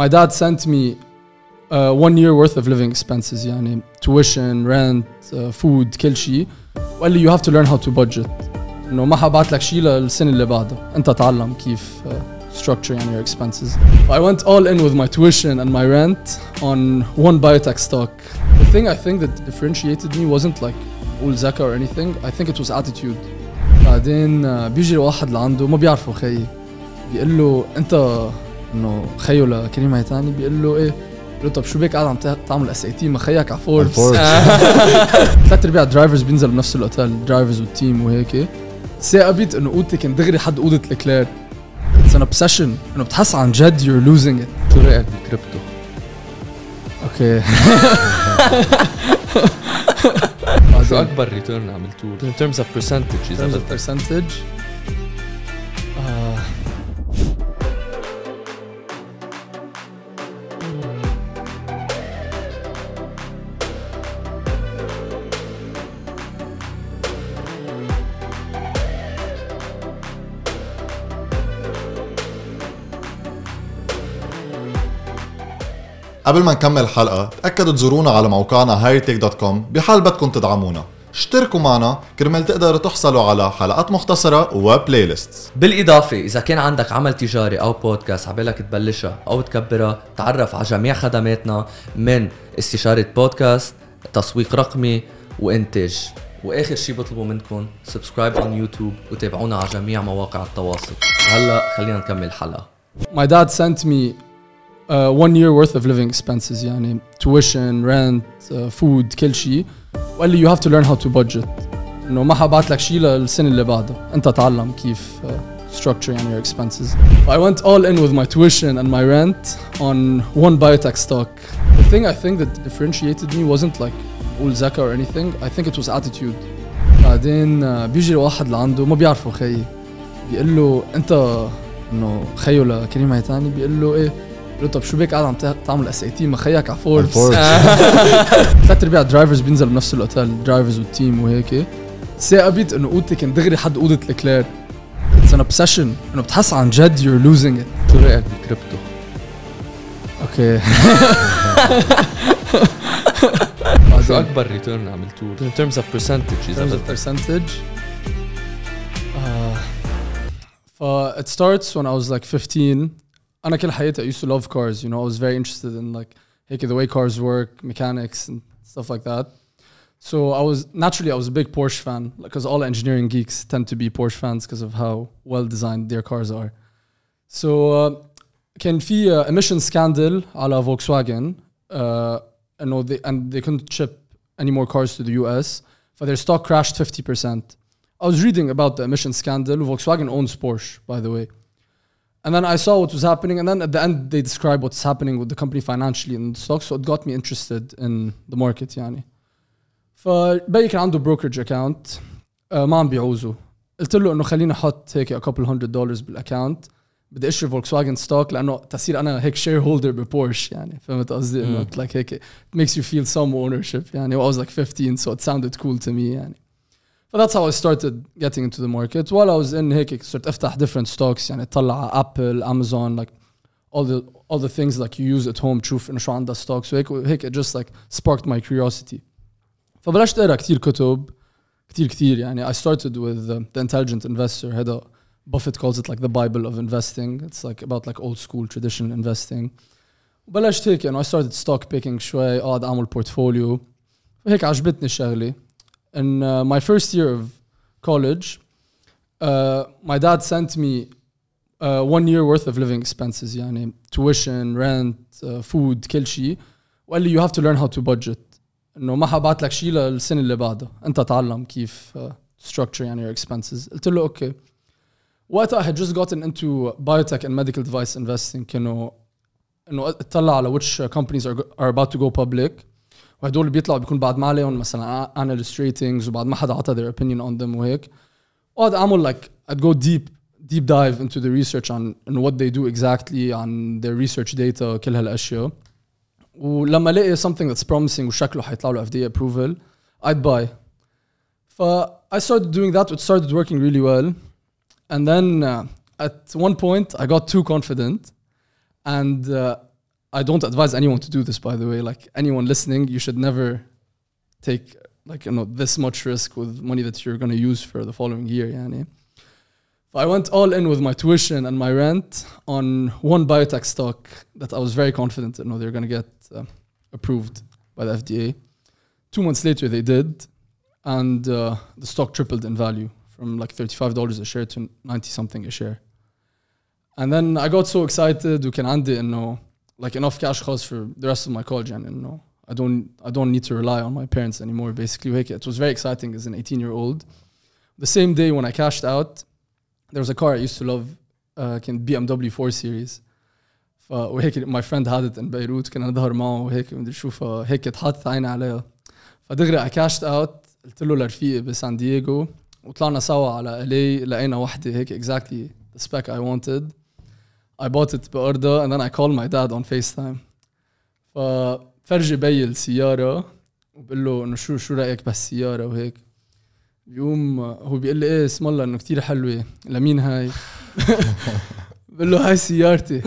my dad sent me uh, one year worth of living expenses يعني tuition rent uh, food كل شيء وقال لي you have to learn how to budget انه ما حبعت لك شيء للسنه اللي بعدها انت تعلم كيف uh, structure يعني your expenses I went all in with my tuition and my rent on one biotech stock the thing I think that differentiated me wasn't like قول ذكاء or anything I think it was attitude بعدين uh, بيجي واحد لعنده ما بيعرفه خيي بيقول له انت انه خيو لكريم هيتاني بيقول له إيه؟ له طب شو بك قاعد عم تع- تعمل اس اي تي؟ ما خيك على فوربس. ثلاث أرباع الدرايفرز بينزلوا بنفس الأوتيل درايفرز والتيم وهيك. ثاقبت إنه أوضتي كان دغري حد أوضة الكلير اتس ان اوبسيشن إنه بتحس عن جد يور لوزينج ات شو رايك بالكريبتو؟ أوكي. شو أكبر ريتيرن عملتوه؟ in terms of percentage إذا terms of بدك. percentage. قبل ما نكمل الحلقة تأكدوا تزورونا على موقعنا hightech.com بحال بدكم تدعمونا. اشتركوا معنا كرمال تقدروا تحصلوا على حلقات مختصرة وبلاي ليست بالإضافة إذا كان عندك عمل تجاري أو بودكاست عبالك تبلشها أو تكبرها تعرف على جميع خدماتنا من استشارة بودكاست تسويق رقمي وإنتاج. وآخر شي بطلبه منكم سبسكرايب on يوتيوب وتابعونا على جميع مواقع التواصل. وهلا خلينا نكمل الحلقة my dad sent me uh, one year worth of living expenses يعني tuition rent uh, food كل شيء وقال لي you have to learn how to budget انه ما حبعت لك شيء للسنه اللي بعدها انت تعلم كيف uh, structure يعني your expenses I went all in with my tuition and my rent on one biotech stock the thing I think that differentiated me wasn't like قول ذكاء or anything I think it was attitude بعدين uh, بيجي واحد لعنده ما بيعرفه خيي بيقول له انت انه خيو لكريم هيتاني بيقول له ايه طب شو بك قاعد عم تع- تعمل اس اي تي ما خيك على فوربس. ثلاث ارباع الدرايفرز بينزلوا بنفس الأوتيل درايفرز والتيم وهيك. ثاقبت إنه أوضتي كان دغري حد أوضة الكلير اتس ان اوبسيشن إنه بتحس عن جد يور لوزينج ات شو رأيك بالكريبتو؟ أوكي. شو أكبر ريتيرن عملتوه؟ in terms of percentage إذا terms of بدك. percentage. uh, ف it starts when I was like 15 أنا كل حياتي I used to love cars you know I was very interested in like هيك the way cars work mechanics and stuff like that so I was naturally I was a big Porsche fan because all engineering geeks tend to be Porsche fans because of how well designed their cars are so uh, كان في uh, emission scandal على Volkswagen uh, انه they, and they couldn't ship any more cars to the US but their stock crashed 50%. I was reading about the emission scandal. Volkswagen owns Porsche, by the way. And then I saw what was happening, and then at the end they describe what's happening with the company financially in the stock, so it got me interested in the market يعني. فبي كان عنده brokerage account uh, ما عم بيعوزه. قلت له انه خليني احط هيك a couple hundred dollars بالاكونت بدي اشتري فولكسواجن ستوك لانه تصير انا هيك شير هولدر ببورش يعني فهمت قصدي انه like هيك it makes you feel some ownership يعني I was like 15 so it sounded cool to me يعني But that's how I started getting into the market. While I was in هيك صرت افتح different stocks يعني اطلع على ابل امازون like all the all the things like you use at home تشوف انه شو عندها stocks وهيك وهيك it just like sparked my curiosity. فبلشت اقرا كثير كتب كثير كثير يعني I started with uh, the intelligent investor هذا Buffett calls it like the Bible of investing. It's like about like old school traditional investing. وبلشت هيك يعني I started stock picking شوي اقعد اعمل portfolio وهيك عجبتني الشغله. In uh, my first year of college, uh, my dad sent me uh, one year worth of living expenses يعني tuition, rent, uh, food, كل شيء وقال لي you have to learn how to budget انه ما حبعت لك شيء للسنه اللي بعدها انت تعلم كيف uh, structure يعني your expenses قلت له اوكي وقتها I had just gotten into biotech and medical device investing كانوا انه اطلع على which companies are, are about to go public وهدول بيطلعوا بيكون بعد ما عليهم مثلا analyst ratings وبعد ما حدا عطى their opinion on them وهيك اقعد اعمل like I'd go deep deep dive into the research on on what they do exactly on their research data كل هالاشياء ولما الاقي something that's promising وشكله حيطلع له FDA approval I'd buy ف I started doing that it started working really well and then uh, at one point I got too confident and uh, I don't advise anyone to do this, by the way. Like anyone listening, you should never take like you know this much risk with money that you're going to use for the following year. Yani. I went all in with my tuition and my rent on one biotech stock that I was very confident you know they're going to get uh, approved by the FDA. Two months later, they did, and uh, the stock tripled in value from like thirty-five dollars a share to ninety something a share. And then I got so excited, we can end it, you know like enough cash خلاص for the rest of my college and انه I don't I don't need to rely on my parents anymore basically وهيك it was very exciting as an 18 year old the same day when I cashed out there was a car I used to love uh, كان BMW 4 series ف وهيك my friend had it in بيروت كنا نظهر معه وهيك مدري شو فهيك اتحطت عيني عليها فدغري I cashed out قلت له لرفيقي بسان دييغو وطلعنا سوا على LA لقينا وحده هيك exactly the spec I wanted I bought it بأرضها and then I called my dad on FaceTime. ففرجي بي السيارة وبقول له إنه شو شو رأيك بهالسيارة وهيك. بيقوم هو بيقول لي إيه اسم الله إنه كتير حلوة. لمين هاي؟ بقول له هاي سيارتي.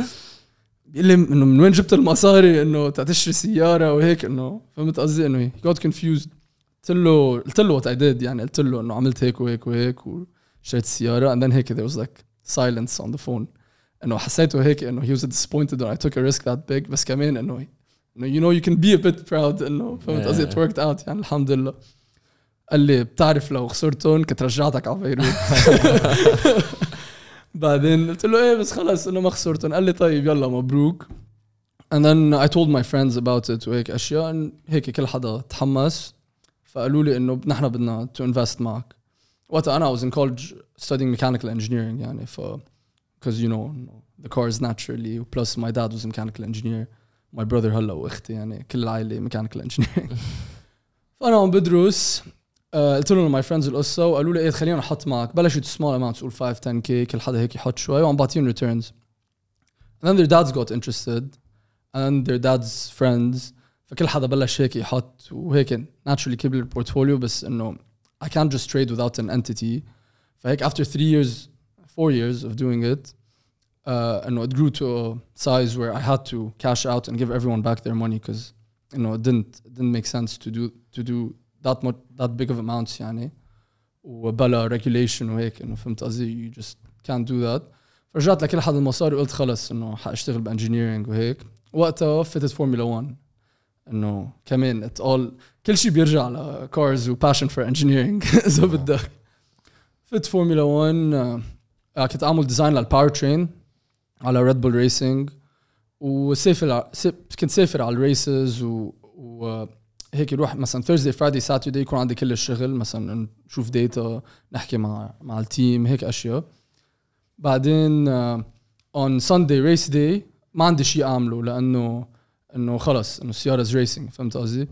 بيقول لي إنه من وين جبت المصاري؟ إنه تشتري سيارة وهيك إنه فهمت قصدي؟ إنه got confused. قلت له قلت له what I did يعني. قلت له إنه عملت هيك وهيك وهيك واشتريت السيارة and then هيك there was like silence on the phone. إنه حسيته هيك إنه he was disappointed when I took a risk that big. بس كمان إنه إنه you know you can be a bit proud إنه فهمت قصدي؟ It worked out. يعني الحمد لله. قال لي بتعرف لو خسرتهم كنت رجعتك على بيروت. بعدين قلت له إيه بس خلص إنه ما خسرتهم. قال لي طيب يلا مبروك. And then I told my friends about it وهيك أشياء. هيك كل حدا تحمس. فقالوا لي إنه نحن بدنا to invest معك. وقتها أنا I was in college studying mechanical engineering يعني. ف because you know the cars naturally plus my dad was a mechanical engineer my brother هلا واختي يعني كل العائله mechanical engineering فانا عم بدرس آه، قلت لهم my friends القصه وقالوا لي ايه خلينا نحط معك بلشوا small amounts قول 5 10 k كل حدا هيك يحط شوي وعم بعطيهم returns and then their dads got interested and their dads friends فكل حدا بلش هيك يحط وهيك naturally كبر البورتفوليو بس انه I can't just trade without an entity فهيك after three years four years of doing it uh, and it grew to a size where I had to cash out and give everyone back their money because you know it didn't it didn't make sense to do to do that much that big of amounts يعني وبلا regulation وهيك انه فهمت قصدي you just can't do that فرجعت لكل حد المصاري وقلت خلص انه حاشتغل بانجينيرنج وهيك وقتها فتت فورمولا 1 انه كمان it all كل شيء بيرجع ل cars و passion for engineering اذا بدك فت فورمولا 1 آه، كنت أعمل ديزاين للباور ترين على ريد بول ريسنج وسافر كنت سافر على الريسز و, و هيك يروح مثلا ثيرزداي فرايداي ساترداي يكون عندي كل الشغل مثلا نشوف ديتا نحكي مع مع التيم هيك أشياء بعدين اون سانداي ريس داي ما عندي شيء أعمله لأنه إنه خلص إنه السيارة ريسنج فهمت قصدي؟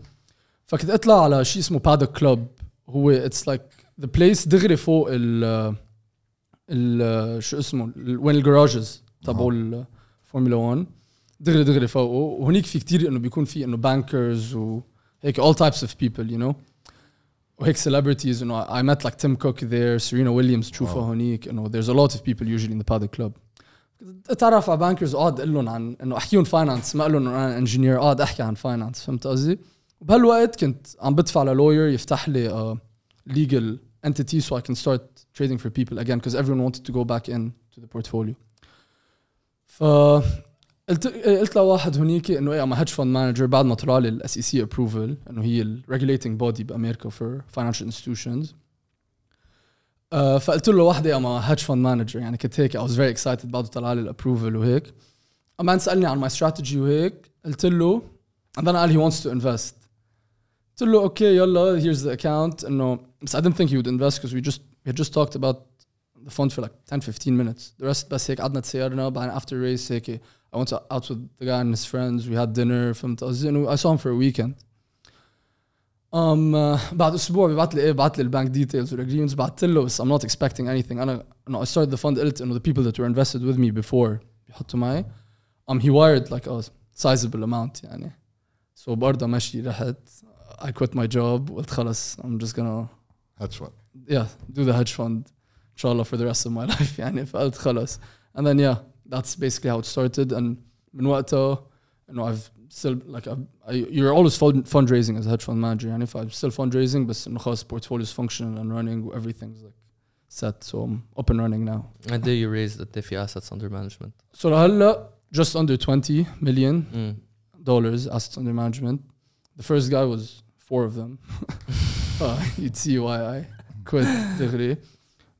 فكنت أطلع على شيء اسمه بادك كلوب هو اتس لايك ذا بليس دغري فوق ال شو اسمه وين الجراجز تبعوا الفورمولا 1 دغري دغري فوقه. وهنيك في كتير إنه بيكون في إنه بانكرز وهيك all types of people you know. وهيك celebrities إنه I met like Tim Cook there Serena Williams. تشوفها. هنيك إنه there's a lot of people usually in the paddock club. اتعرف على بانكرز اقعد أقول لهم عن إنه أحكيهم فاينانس ما أقول لهم أنا انجينير اقعد أحكي عن فاينانس فهمت قصدي؟ وبهالوقت كنت عم بدفع للوير يفتح لي legal entity so I can start trading for people again because everyone wanted to go back in to the portfolio. ف قلت قلت لواحد هنيك انه ايه ام هيدج فند مانجر بعد ما طلع لي الاس اي سي ابروفل انه هي الريجوليتنج بودي بامريكا فور فاينانشال انستتيوشنز فقلت له واحده ام هيدج فند مانجر يعني كنت هيك I was very excited بعده طلع لي الابروفل وهيك اما سالني عن ماي استراتيجي وهيك قلت له and then قال he wants to invest قلت له اوكي يلا here's the account انه بس I didn't think he would invest because we just we had just talked about the fund for like 10 15 minutes the rest بس هيك قعدنا تسيرنا بعدين after race هيك I went out with the guy and his friends we had dinner فهمت قصدي انه I saw him for a weekend um, uh, بعد اسبوع بيبعت لي ايه بعت لي البانك ديتيلز والاجريمنتس بعت له بس I'm not expecting anything انا انه I started the fund قلت انه the people that were invested with me before بيحطوا معي um, he wired like a sizable amount يعني so برضه ماشي رحت I quit my job قلت خلص I'm just gonna هاتش وان yeah do the hedge fund ان شاء الله for the rest of my life يعني فقلت خلص and then yeah that's basically how it started and من وقتها انه I've still like I've, I, you're always fund, fundraising as a hedge fund manager يعني ف I'm still fundraising بس انه خلاص portfolio's functional and running everything's like set so I'm up and running now قد ايه you raised قد ايه في assets under management so لهلا just under 20 million مم. dollars assets under management the first guy was four of them uh, you'd see why I quit دغري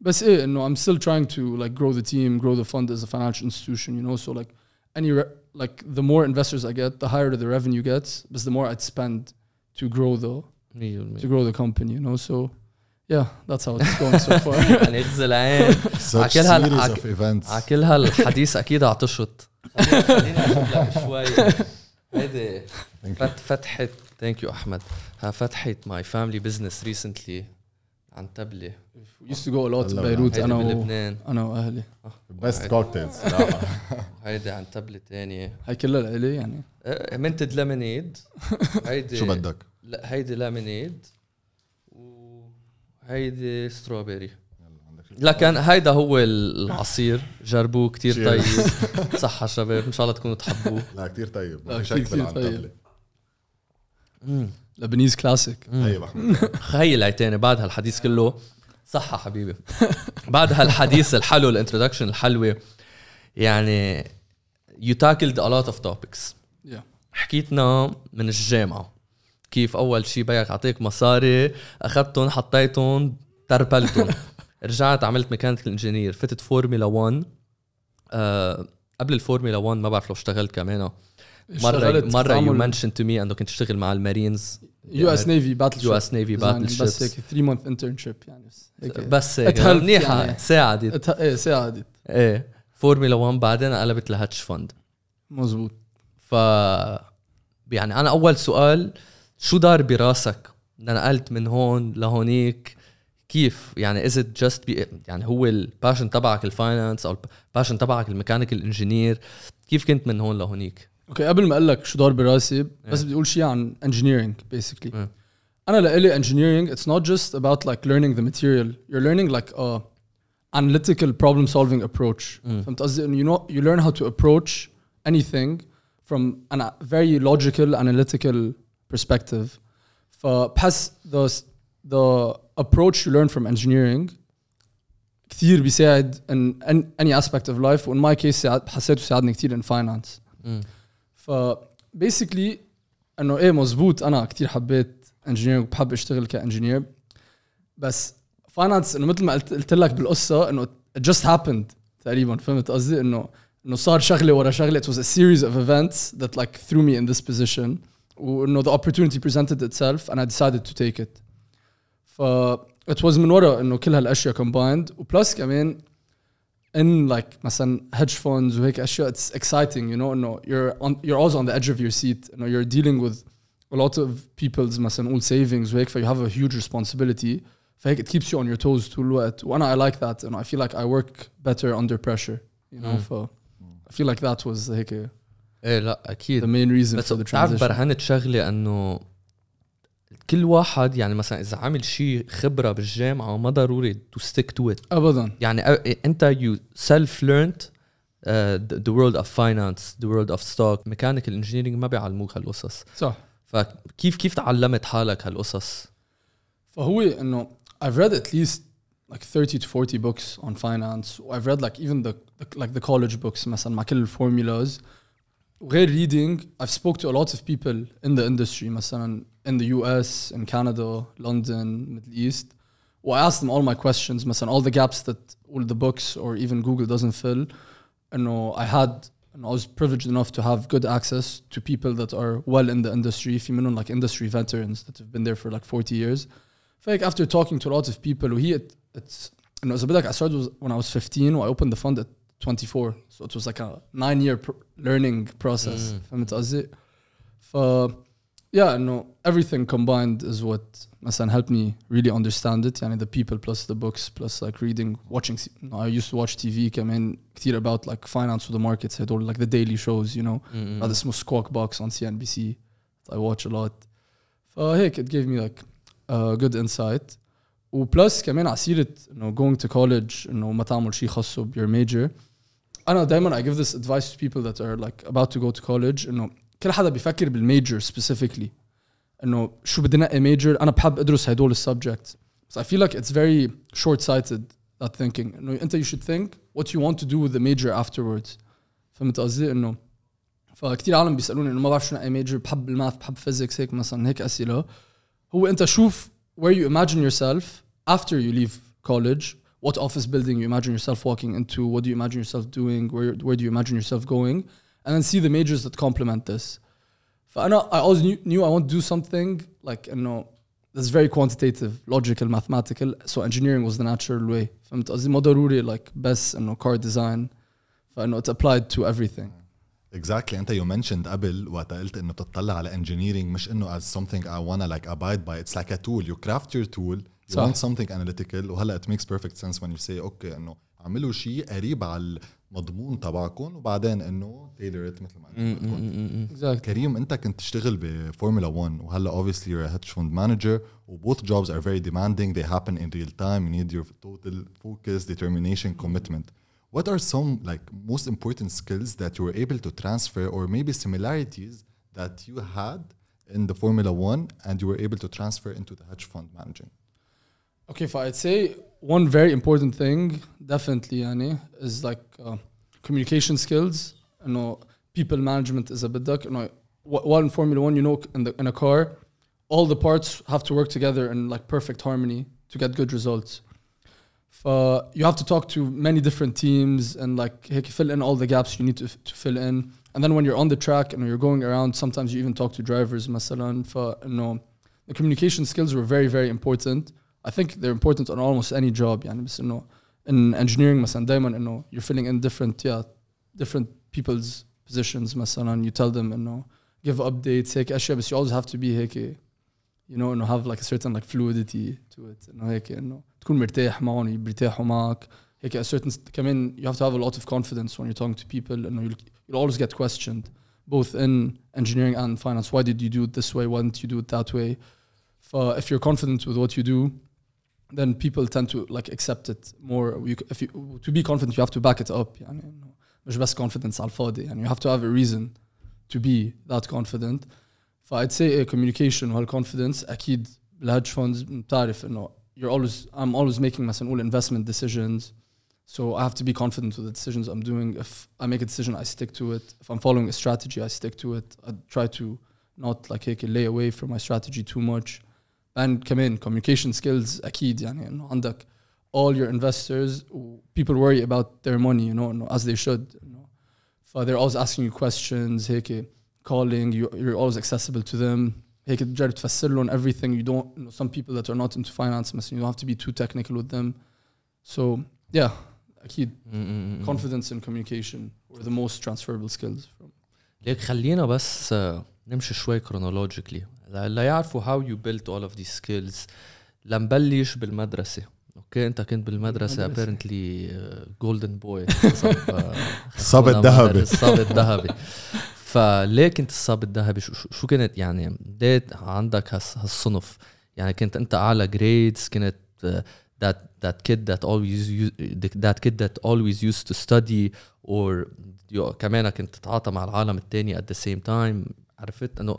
بس ايه انه I'm still trying to like grow the team grow the fund as a financial institution you know so like any re- like the more investors I get the higher the revenue gets but the more I'd spend to grow the to 100% grow the company you know so yeah that's how it's going so far يعني يغزل العين Such عكل هال- series عك- of events على كل هالحديث اكيد عطشت خليني اشوف لك شوي هيدي فت فتحت ثانك يو احمد ها فتحت ماي فاميلي بزنس ريسنتلي عن a lot to هلا بيروت أنا و بلبنان. أنا وأهلي. best cocktails. هيدي عن تبله ثانية هاي كلها لإلي يعني. منتد ليمونيد. هيدي شو بدك؟ لا هيدي ليمونيد. وهيدي ستروبري لكن هيدا هو العصير. جربوه كتير. طيب. صحة شباب. إن شاء الله تكونوا تحبوه. لا كثير طيب. لا، كتير كتير طيب. لبنيز كلاسيك. طيب احمد خيل عيتاني بعد هالحديث كله. صحة حبيبي. بعد هالحديث الحلو الانترودكشن الحلوة. يعني you tackled a lot of topics. Yeah. حكيتنا من الجامعة. كيف أول شي بيك أعطيك مصاري أخذتهم حطيتهم تربلتهم. رجعت عملت ميكانيكال انجينير فتت فورمولا 1 آه قبل الفورمولا 1 ما بعرف لو اشتغلت كمان. مرة اشتغلت مرة يو mentioned to me انه كنت تشتغل مع المارينز. يو اس نيفي باتل يو اس نيفي باتل بس شيبس هيك 3 مانث انترنشيب يعني بس هيك بس منيحة يعني. ساعدت. إيه ساعدت. إيه. فورمولا 1 بعدين قلبت لهاتش فند مزبوط ف يعني أنا أول سؤال شو دار براسك؟ نقلت من هون لهونيك كيف؟ يعني از ات جاست يعني هو الباشن تبعك الفاينانس أو الباشن تبعك الميكانيكال انجينير كيف كنت من هون لهونيك؟ اوكي قبل ما اقول لك شو دار براسي بس Yeah. بدي اقول شيء عن engineering basically Mm. انا لإلي engineering it's not just about like learning the material you're learning like a analytical problem solving approach Mm. فهمت قصدي انه you know you learn how to approach anything from a very logical analytical perspective فبحس the the approach you learn from engineering كثير بيساعد in an- any aspect of life وin my case ساعد حسيته ساعدني كثير in finance مم. ف basically انه إيه مزبوط أنا كثير حبيت انجينيرنج وبحب اشتغل كانجينير بس فاينانس إنه مثل ما قلت, لك بالقصة إنه it just happened تقريبا فهمت قصدي؟ انه إنه صار شغلة ورا شغلة. It was a series of events that like threw me in this position. وإنه the opportunity presented itself and I decided to take it. ف it was من ورا إنه كل هالأشياء combined. وبلس كمان in like مثلا hedge funds وهيك اشياء it's exciting you know انه you're on you're always on the edge of your seat انه you're dealing with a lot of people's مثلا نقول savings وهيك ف you have a huge responsibility فهيك it keeps you on your toes طول الوقت وانا I like that and I feel like I work better under pressure you know Mm. ف I feel like that was هيك ايه لا the اكيد main reason بس for the بتعرف transition برهنت شغله انه كل واحد يعني مثلا إذا عمل شيء خبرة بالجامعة ما ضروري تو ستيك تو ات ابدا. يعني أنت يو سيلف ليرنت ذا وورلد اوف فاينانس ذا وورلد اوف ستوك ميكانيكال انجينيرينج ما بيعلموك هالقصص. صح. فكيف كيف تعلمت حالك هالقصص؟ فهو إنه I've read at least like 30 to 40 books on finance. I've read like even the like the college books مثلا مع كل الفورمولاز وغير reading I've spoke to a lot of people in the industry مثلا in the US in Canada London Middle East well, I asked them all my questions مثلا all the gaps that all the books or even Google doesn't fill انه I had and I was privileged enough to have good access to people that are well in the industry في منهم like industry veterans that have been there for like 40 years فهيك after talking to a lot of people وهي it, it's انه اذا بدك I started was- when I was 15 و I opened the fund at 24 so it was like a nine year pr- learning process Mm. فهمت قصدي؟ ف yeah انه everything combined is what مثلا helped me really understand it يعني the people plus the books plus like reading watching C- you know, I used to watch TV كمان كثير about like finance with the markets هدول like the daily shows you know هذا اسمه Squawk Box on CNBC I watch a lot فهيك it gave me like a good insight وبلس كمان على سيرة انه going to college انه ما تعمل شيء خاصه ب your major انا دائما I give this advice to people that are like about to go to college انه كل حدا بيفكر بالميجر specifically انه شو بدي نقي ميجر أنا بحب ادرس هدول السبجكتس بس I feel like it's very short sighted that thinking انه انت you should think what you want to do with the major afterwards فهمت قصدي انه فكتير عالم بيسالوني انه ما بعرف شو نقي ميجر بحب الماث بحب فيزيكس هيك مثلا هيك اسئله هو انت شوف where you imagine yourself after you leave college what office building you imagine yourself walking into what do you imagine yourself doing where, where do you imagine yourself going and then see the majors that complement this فانا I always knew, knew I want to do something like انه that's very quantitative logical mathematical so engineering was the natural way فهمت قصدي ما ضروري like بس انه car design فانه it's applied to everything Exactly انت you mentioned قبل وقت قلت انه بتطلع على engineering مش انه as something I wanna like abide by it's like a tool you craft your tool you صح. want something analytical وهلا it makes perfect sense when you say اوكي انه اعملوا شيء قريب على المضمون تبعكم وبعدين انه tailor it مثل ما انت قلت. exactly كريم انت كنت تشتغل بفورمولا 1 وهلا obviously you're a hedge fund manager و both jobs are very demanding they happen in real time you need your total focus determination commitment what are some like most important skills that you were able to transfer or maybe similarities that you had in the formula 1 and you were able to transfer into the hedge fund managing Okay, if I'd say one very important thing, definitely, يعني, is like uh, communication skills. You know, people management is a bit duck. You know, wh- while in Formula One, you know, in the in a car, all the parts have to work together in like perfect harmony to get good results. Uh, you have to talk to many different teams and like هيك fill in all the gaps you need to, to fill in. And then when you're on the track and you're going around, sometimes you even talk to drivers. مثلا, ف, you know, the communication skills were very very important. I think they're important on almost any job يعني بس انه in engineering مثلا دائما انه you're filling in different yeah different people's positions مثلا you tell them انه give updates هيك اشياء بس you always have to be هيك you know انه have like a certain like fluidity to it انه هيك انه تكون مرتاح معهم بيرتاحوا معك هيك a certain كمان you have to have a lot of confidence when you're talking to people انه you'll, you'll always get questioned both in engineering and finance why did you do it this way why didn't you do it that way ف if you're confident with what you do then people tend to like accept it more you, if you to be confident you have to back it up يعني إنه مش بس confidence على الفاضي يعني you have to have a reason to be that confident ف I'd say a communication وهال confidence أكيد بالهedge funds بتعرف إنه you're always I'm always making مثلا نقول investment decisions so I have to be confident with the decisions I'm doing if I make a decision I stick to it if I'm following a strategy I stick to it I try to not like هيك lay away from my strategy too much and كمان communication skills اكيد يعني انه عندك all your investors و people worry about their money you know إنه as they should you know ف they're always asking you questions هيك calling you you're always accessible to them هيك تجرب تفسر لهم everything you don't you know, some people that are not into finance مثلا you don't have to be too technical with them so yeah اكيد confidence and communication were the most transferable skills from ليك خلينا بس آه، نمشي شوي chronologically لا يعرفوا how you built all of these skills. لنبلش بالمدرسة. أوكي انت كنت بالمدرسة بالمدرسة. apparently جولدن بوي حسب الصاب الذهبي. الصاب الذهبي. فليه كنت الصاب الذهبي؟ شو, شو- شو كنت يعني ليه عندك هالص- هالصنف؟ يعني كنت انت اعلى جريدز كنت آه، that that kid that always that kid that always used to study or you- كمان كنت تتعاطى مع العالم التاني at the same time. عرفت؟ انه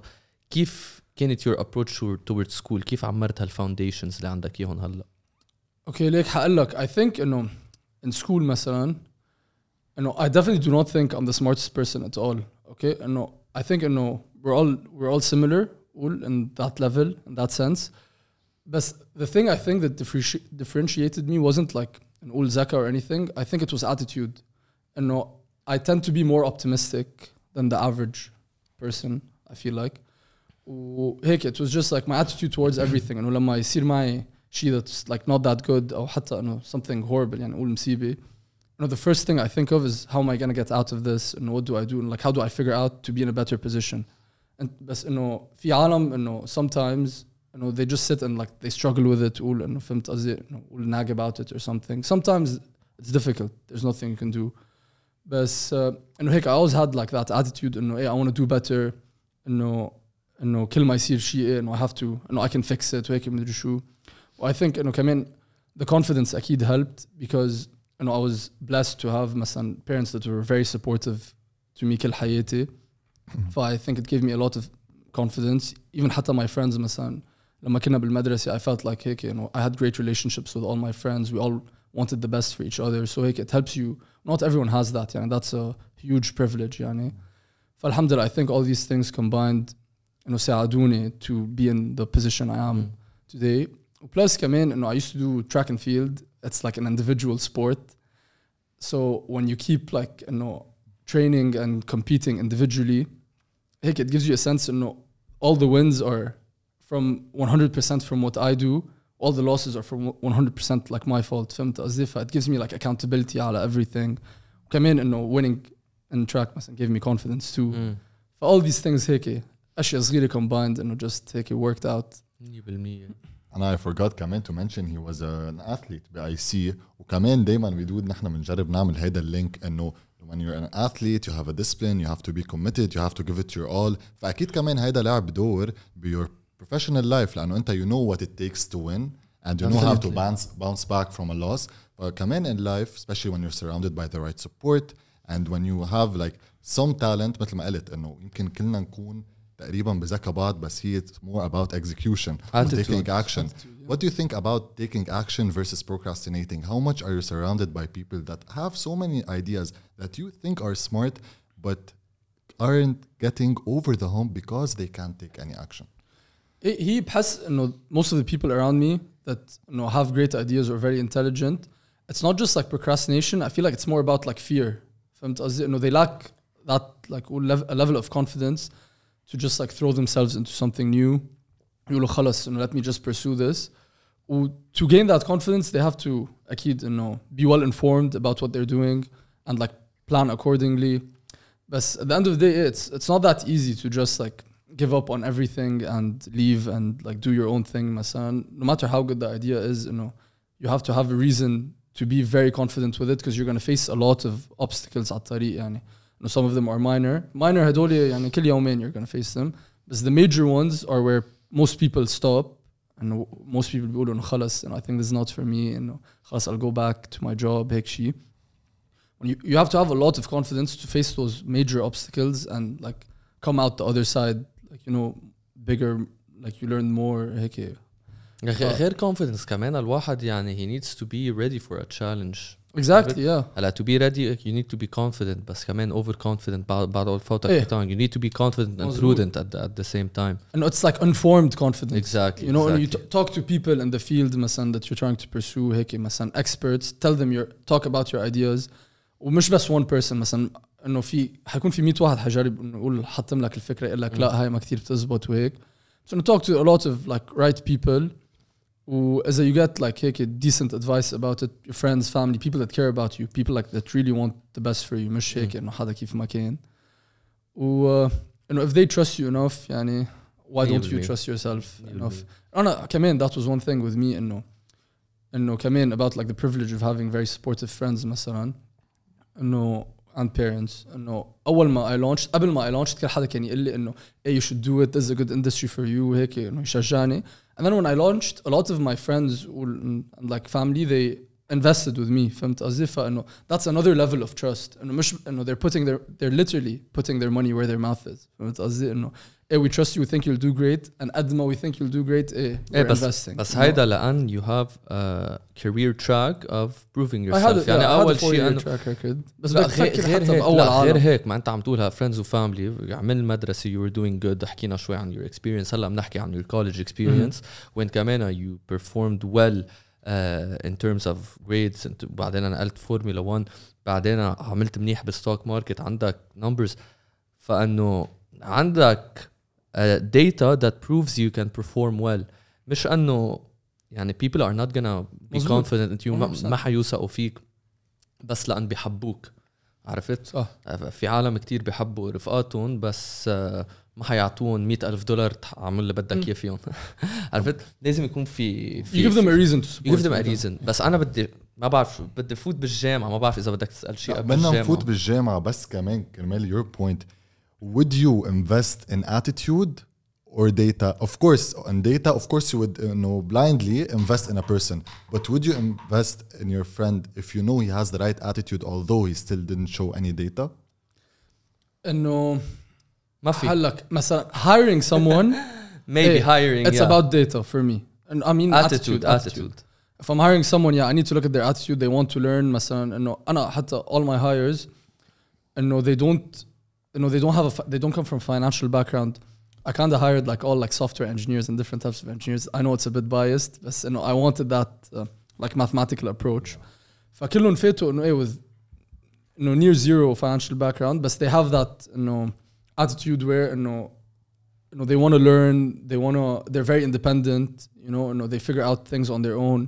كيف كانت your approach toward- towards school كيف عمرت هالفاونديشنز اللي عندك اياهم هلا اوكي ليك حقول لك I think انه in school مثلا انه I definitely do not think I'm the smartest person at all okay انه I think انه we're all we're all similar all in that level in that sense but the thing I think that differenti- differentiated me wasn't like an old zaka or anything I think it was attitude انه I tend to be more optimistic than the average person I feel like وهيك it was just like my attitude towards everything انه لما يصير معي شيء that's like not that good او حتى انه something horrible يعني نقول مصيبه you know the first thing I think of is how am I gonna get out of this and what do I do and like how do I figure out to be in a better position and بس انه في عالم انه sometimes you know they just sit and like they struggle with it تقول انه فهمت قصدي انه قول nag about it or something sometimes it's difficult there's nothing you can do بس uh, انه هيك I always had like that attitude انه hey I want to do better انه انه كل ما يصير شيء إيه، انه I have to انه I can fix it وهيك مدري شو و I think انه كمان the confidence اكيد helped because انه I was blessed to have مثلا parents that were very supportive to me كل حياتي ف I think it gave me a lot of confidence even حتى my friends مثلا لما كنا بالمدرسة I felt like هيك you know I had great relationships with all my friends we all wanted the best for each other so هيك it helps you not everyone has that يعني that's a huge privilege يعني فالحمد لله I think all these things combined انه ساعدوني to be in the position I am today plus كمان انه I used to do track and field it's like an individual sport so when you keep like انه training and competing individually هيك it gives you a sense انه all the wins are from 100% from what I do all the losses are from 100% like my fault فهمت قصدي ف it gives me like accountability على everything وكمان انه winning in track مثلا gave me confidence too مم. ف all these things هيك اشياء صغيره combined انه just هيك worked out 100% And I forgot كمان to mention he was an athlete ب IC وكمان دايما بدود نحن بنجرب نعمل هيدا اللينك انه when you're an athlete you have a discipline you have to be committed you have to give it your all فاكيد كمان هيدا لعب دور ب your professional life لأنه انت you know what it takes to win and you know how to bounce bounce back from a loss فكمان in life especially when you're surrounded by the right support and when you have like some talent مثل ما قلت انه يمكن كلنا نكون تقريبا بذكى بعض بس هي it's more about execution and Attitude. taking action what do you think about taking action versus procrastinating how much are you surrounded by people that have so many ideas that you think are smart but aren't getting over the hump because they can't take any action هي هي بحس انه most of the people around me that you know have great ideas or very intelligent it's not just like procrastination I feel like it's more about like fear فهمت قصدي انه they lack that like lev- a level of confidence to just like throw themselves into something new. You know, let me just pursue this. To gain that confidence, they have to akid, you know, be well informed about what they're doing and like plan accordingly. But at the end of the day, it's it's not that easy to just like give up on everything and leave and like do your own thing, masan. No matter how good the idea is, you know, you have to have a reason to be very confident with it because you're gonna face a lot of obstacles at tariq, yani some of them are minor minor هدول يعني كل يومين you're going to face them but the major ones are where most people stop and most people بيقولوا انه خلص and I think this is not for me انه خلص I'll go back to my job هيك شيء when you, you have to have a lot of confidence to face those major obstacles and like come out the other side like you know bigger like you learn more هيك غير غير confidence كمان الواحد يعني he needs to be ready for a challenge exactly yeah هلا to be ready you need to be confident بس كمان over confident بعد بعد اول فوتك إيه. حيطان you need to be confident and مظبوط. prudent at the, at the same time and it's like informed confidence exactly you know when you exactly. t- talk to people in the field مثلا that you're trying to pursue هيك مثلا experts tell them your talk about your ideas ومش بس one person مثلا انه في حيكون في 100 واحد حيجرب انه يقول حطم لك الفكره يقول لك لا هاي ما كثير بتزبط وهيك so انه talk to a lot of like right people وإذا you get like هيك decent advice about it your friends family people that care about you people like that really want the best for you مش هيك انه حدا كيف ما كان و uh, انه if they trust you enough يعني why don't you 100%. trust yourself enough انا كمان that was one thing with me انه انه كمان about like the privilege of having very supportive friends مثلا انه and parents انه اول ما I launched قبل ما I launched كان حدا كان يقول لي انه hey you should do it this is a good industry for you وهيك انه يشجعني and then when I launched a lot of my friends وال- and like family they invested with me فهمت قصدي فانه that's another level of trust انه مش انه they're putting their they're literally putting their money where their mouth is فهمت قصدي انه hey we trust you we think you'll do great and قد ما we think you'll do great eh ايه we're بس investing بس you know? هيدا لان you have a career track of proving I had yourself a, يعني yeah, اول I had a شيء four-year انه track record بس لا بدك غير تفكر غير حتى هيك باول لا غير عالم هيك ما انت عم تقولها فريندز وفاميلي عمل المدرسه you were doing good حكينا شوي عن your experience هلا بنحكي عن your college experience وين كمان you performed well uh, in terms of grades انت- بعدين نقلت فورمولا 1 بعدين عملت منيح بالستوك ماركت عندك numbers فانه عندك uh, data that proves you can perform well مش انه يعني people are not gonna be مظبوط. confident in you ما, 100%. ما حيوثقوا فيك بس لأن بيحبوك عرفت؟ صح في عالم كتير بيحبوا رفقاتهم بس آه، ما حيعطوهم مئة ألف دولار تعمل اللي بدك إياه فيهم عرفت؟ لازم يكون في you في give them a reason to support you give them a you. reason بس أنا بدي ما بعرف بدي فوت بالجامعة ما بعرف إذا بدك تسأل شيء قبل بدنا نفوت بالجامعة بس كمان كرمال your point would you invest in attitude or data of course in data of course you would uh, know blindly invest in a person but would you invest in your friend if you know he has the right attitude although he still didn't show any data انه ما في هلك مثلا hiring someone maybe eh, hiring it's yeah. about data for me and I mean attitude attitude if I'm hiring someone yeah I need to look at their attitude they want to learn مثلا انه انا حتى all my hires انه they don't انه they don't have a fi- they don't come from financial background I kind of hired like all like software engineers and different types of engineers I know it's a bit biased but you know I wanted that uh, like mathematical approach فكلهم فاتوا انه ايه with انه near zero financial background but they have that انه attitude where انه you know they want to learn they want to they're very independent you know you know they figure out things on their own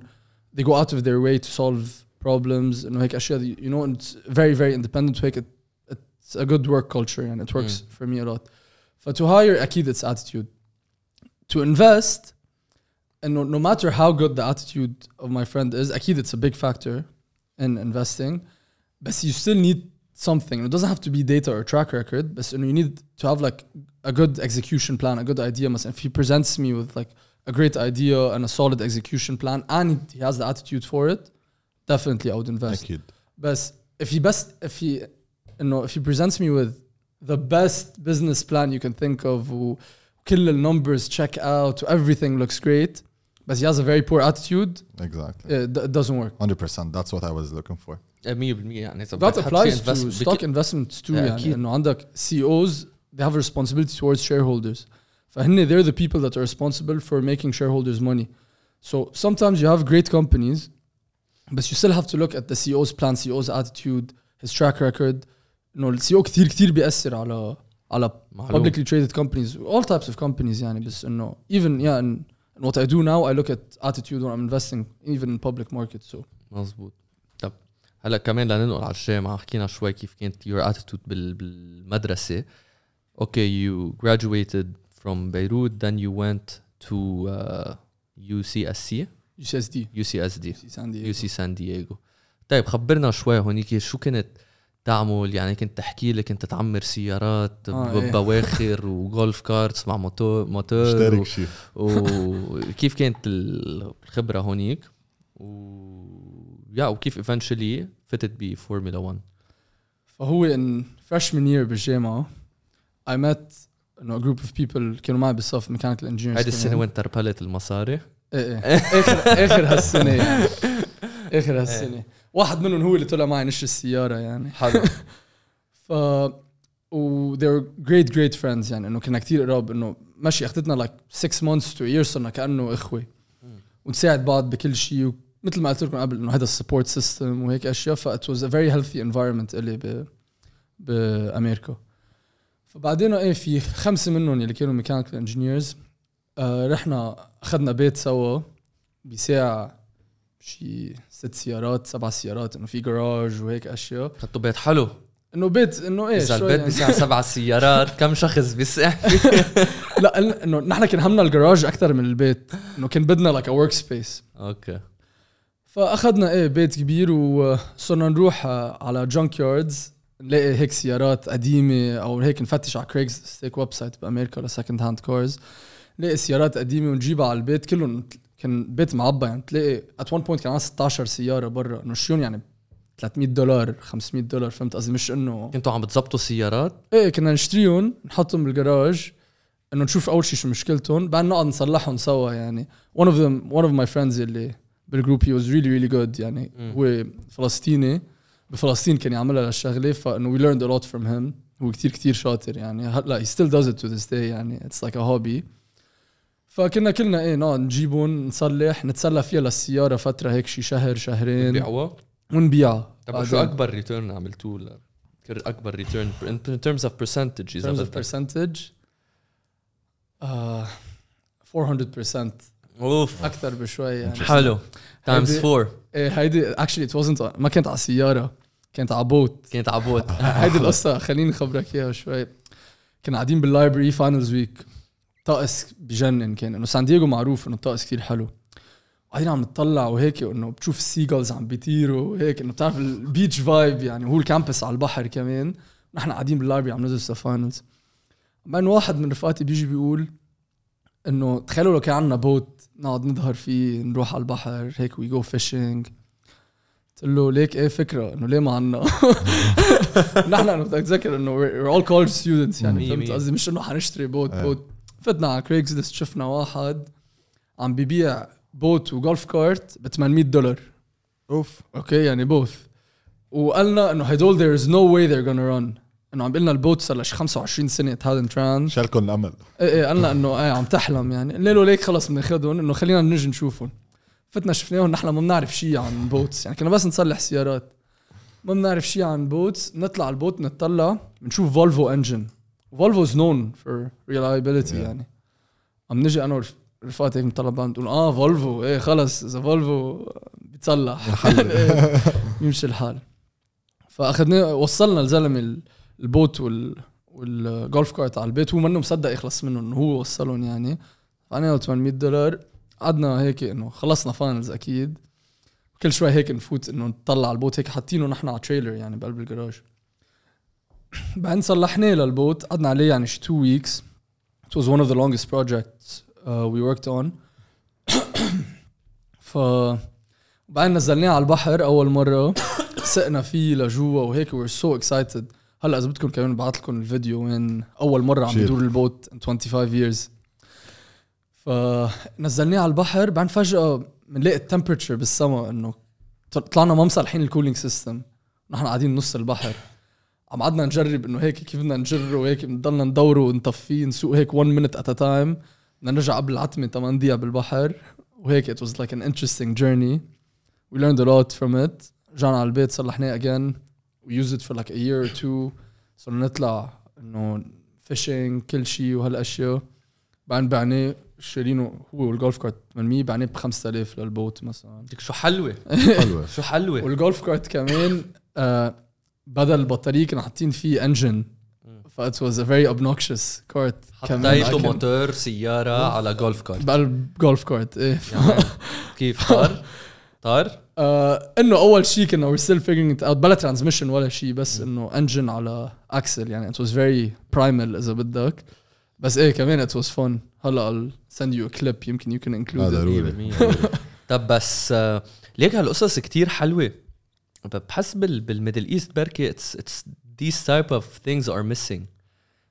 they go out of their way to solve problems انه هيك اشياء دي- you know and it's very very independent وهيك it, it's a good work culture and it works Mm. for me a lot but to hire اكيد it's attitude to invest and no, no matter how good the attitude of my friend is اكيد it's a big factor in investing but you still need something it doesn't have to be data or track record but you, know, you need to have like a good execution plan a good idea مثلا if he presents me with like a great idea and a solid execution plan and he has the attitude for it definitely I would invest اكيد But if he best if he you know if he presents me with the best business plan you can think of who kill the numbers check out everything looks great but he has a very poor attitude exactly it, it doesn't work 100% that's what I was looking for 100% يعني اذا that بدك تحط applies شي to investment stock بك- investments too Yeah, يعني أكيد. انه عندك CEOs they have a responsibility towards shareholders فهن they're the people that are responsible for making shareholders money so sometimes you have great companies but you still have to look at the CEO's plan CEO's attitude his track record انه السي أو كثير كثير بيأثر على على publicly traded companies all types of companies يعني بس انه even yeah and, and what I do now I look at attitude when I'm investing even in public markets so مزبوط طب هلا كمان لننقل على الجامعة حكينا شوي كيف كانت your attitude بال بالمدرسة أوكي you graduated from Beirut then you went to uh, UCSC UCSD UCSD San Diego UC سان دييغو طيب خبرنا شوي هونيك شو كنت تعمل يعني كنت تحكي لي كنت تعمر سيارات آه، إيه. بواخر وجولف كارتس مع موتور موتور و- اشترك شيء وكيف كانت الخبرة هونيك؟ و يا وكيف eventually فتت بفورمولا 1 فهو in freshman year بالجامعة I met انه group of people كانوا معي بالصف mechanical engineers هيدي السنة. وين تربلت المصاري؟ إيه إيه. اخر آخر هالسنة. يعني. آخر هالسنة. واحد منهم هو اللي طلع معي نشر السيارة يعني. حلو. ف و they were great great friends يعني إنه كنا كتير قراب إنه ماشي اخذتنا like six months to a year صرنا كأنه إخوة. ونساعد بعض بكل شيء مثل ما قلت لكم قبل إنه هذا السبورت سيستم وهيك أشياء ف it was a very healthy environment اللي ب بامريكا فبعدين إيه في خمسة منهم اللي كانوا ميكانيكال انجينيرز آه رحنا أخذنا بيت سوا بساعة شي ست سيارات سبع سيارات إنه في جراج وهيك أشياء. خدتوا بيت حلو. إنه بيت إنه إيه إذا البيت يعني. بساع سبع سيارات كم شخص بيسع؟ لا إنه نحن كان همنا الجراج أكثر من البيت. إنه كان بدنا لايك ورك سبيس أوكي. فأخذنا إيه بيت كبير وصرنا نروح آه، على جانك ياردز نلاقي هيك سيارات قديمة أو هيك نفتش على كريكس هيك ويب سايت بأمريكا لسكند هاند كارز نلاقي سيارات قديمة ونجيبها على البيت كلهم كان بيت معبى يعني تلاقي ات وان بوينت كان عندنا 16 سيارة برا. انه شيون يعني 300 دولار 500 دولار فهمت قصدي؟ مش انه كنتوا عم بتزبطوا سيارات؟ إيه كنا نشتريهم نحطهم بالجراج انه نشوف أول شيء شو مشكلتهم بعدين نقعد نصلحهم سوا يعني. One of them one of my friends اللي بالجروب he was really really good يعني. مم. هو فلسطيني. بفلسطين كان يعملها للشغله فانه we learned a lot from him. هو كتير كتير شاطر يعني. هلا he still does it to this day يعني. It's like a hobby. فكنا كلنا إيه نقعد نجيبهم نصلح نتسلى فيها للسياره فترة هيك شي شهر شهرين. بيعوها ونبيعها طب شو أكبر ريتيرن عملتوه؟ أكبر ريتيرن in terms of percentage إذا terms of percentage uh, 400% أوف. أكثر بشوي يعني. حلو. تايمز هيدي- 4 إيه هيدي actually it wasn't ما كانت على سياره كانت على بوت كانت عبوت هيدي القصة خليني أخبرك إياها شوي. كنا قاعدين باللايبرري فاينلز ويك طقس بجنن كان إنه سان دييغو معروف إنه الطقس كثير حلو. قاعدين عم نطلع وهيك إنه بتشوف السيجلز عم بيطيروا وهيك إنه بتعرف البيتش فايب يعني وهو الكامبس على البحر كمان. نحن قاعدين باللايبرري عم ندرس الفاينلز بعدين واحد من رفقاتي بيجي بيقول إنه تخيلوا لو كان عندنا بوت نقعد نظهر فيه نروح على البحر هيك وي جو فيشينج قلت له ليك إيه فكرة؟ إنه ليه ما عنا نحن أنا بدك تذكر إنه we're all college students يعني فهمت. قصدي؟ مش إنه حنشتري بوت. بوت فتنا على كريكس ليست شفنا واحد عم ببيع بوت وجولف كارت ب 800 دولار. أوف. أوكي يعني بوث وقالنا إنه هدول there is no way they're gonna run. إنه عم بيقلنا البوت صار له شي 25 سنة هذا ترانس شالكم الأمل. إيه إيه قالنا إنه إيه عم تحلم يعني. قلنا له ليك خلص بناخذهم إنه خلينا نجي نشوفهم. فتنا شفناهم نحن ما بنعرف شيء عن بوتس يعني كنا بس نصلح سيارات. ما بنعرف شيء عن بوتس نطلع البوت نطلع بنشوف فولفو انجن فولفو از نون فور ريلايبيليتي Yeah. يعني. عم نجي أنا رفقاتي هيك بعض نقول آه فولفو إيه خلص إذا فولفو بيتصلح. إيه، يمشي الحال. فأخذناه وصلنا الزلمه ال- البوت وال والجولف كارت على البيت هو منه مصدق يخلص منه إنه هو وصلهم يعني. فأنا 800 دولار. قعدنا هيك إنه خلصنا فاينلز أكيد. كل شوي هيك نفوت إنه نطلع على البوت. هيك حاطينه نحن على تريلر يعني بقلب الجراج بعدين صلحناه للبوت قعدنا عليه يعني شي 2 ويكس It was one of the longest projects uh, we worked on. ف بعدين نزلناه على البحر أول مرة. سقنا فيه لجوا وهيك we were so excited. هلأ إذا بدكم كمان بعث لكم الفيديو وين أول مرة عم شير. بدور البوت in 25 years. فنزلناه على البحر بعدين فجأة بنلاقي التمبرتشر بالسما إنه طلعنا ما مصلحين الكولينج سيستم نحن قاعدين نص البحر. عم قعدنا نجرب إنه هيك كيف بدنا نجره وهيك بنضلنا ندوره ونطفيه نسوق هيك 1 minute at a time. بدنا نرجع قبل العتمة 8 دقيقة بالبحر. وهيك it was like an interesting journey. We learned a lot from it. رجعنا على البيت صلحناه again. We used it for like a year or two. صرنا نطلع إنه fishing كل شيء وهالأشياء. بعدين بعناه شارينه هو والجولف كارت 800 بعناه ب 5000 للبوت مثلا. بدك شو حلوة؟ حلوة شو حلوة؟ والجولف كارت كمان آه بدل البطارية كانوا حاطين فيه انجن فات واز ا فيري اوبنوكشس كارت حطيته موتور سيارة على جولف كارت بقى جولف كارت إيه. يعني كيف؟ طار؟ طار؟ آه إنه أول شيء كنا وي ستيل فيجرينج اوت بلا ترانزميشن ولا شيء بس إنه انجن على اكسل يعني ات واز فيري برايمال إذا بدك. بس إيه كمان ات واز فون هلا ال سند يو كليب يمكن يو كان انكلود ضروري. طب بس آه، ليك هالقصص كتير حلوة. بحس بال بالميدل ايست بركي اتس اتس these type of things are missing.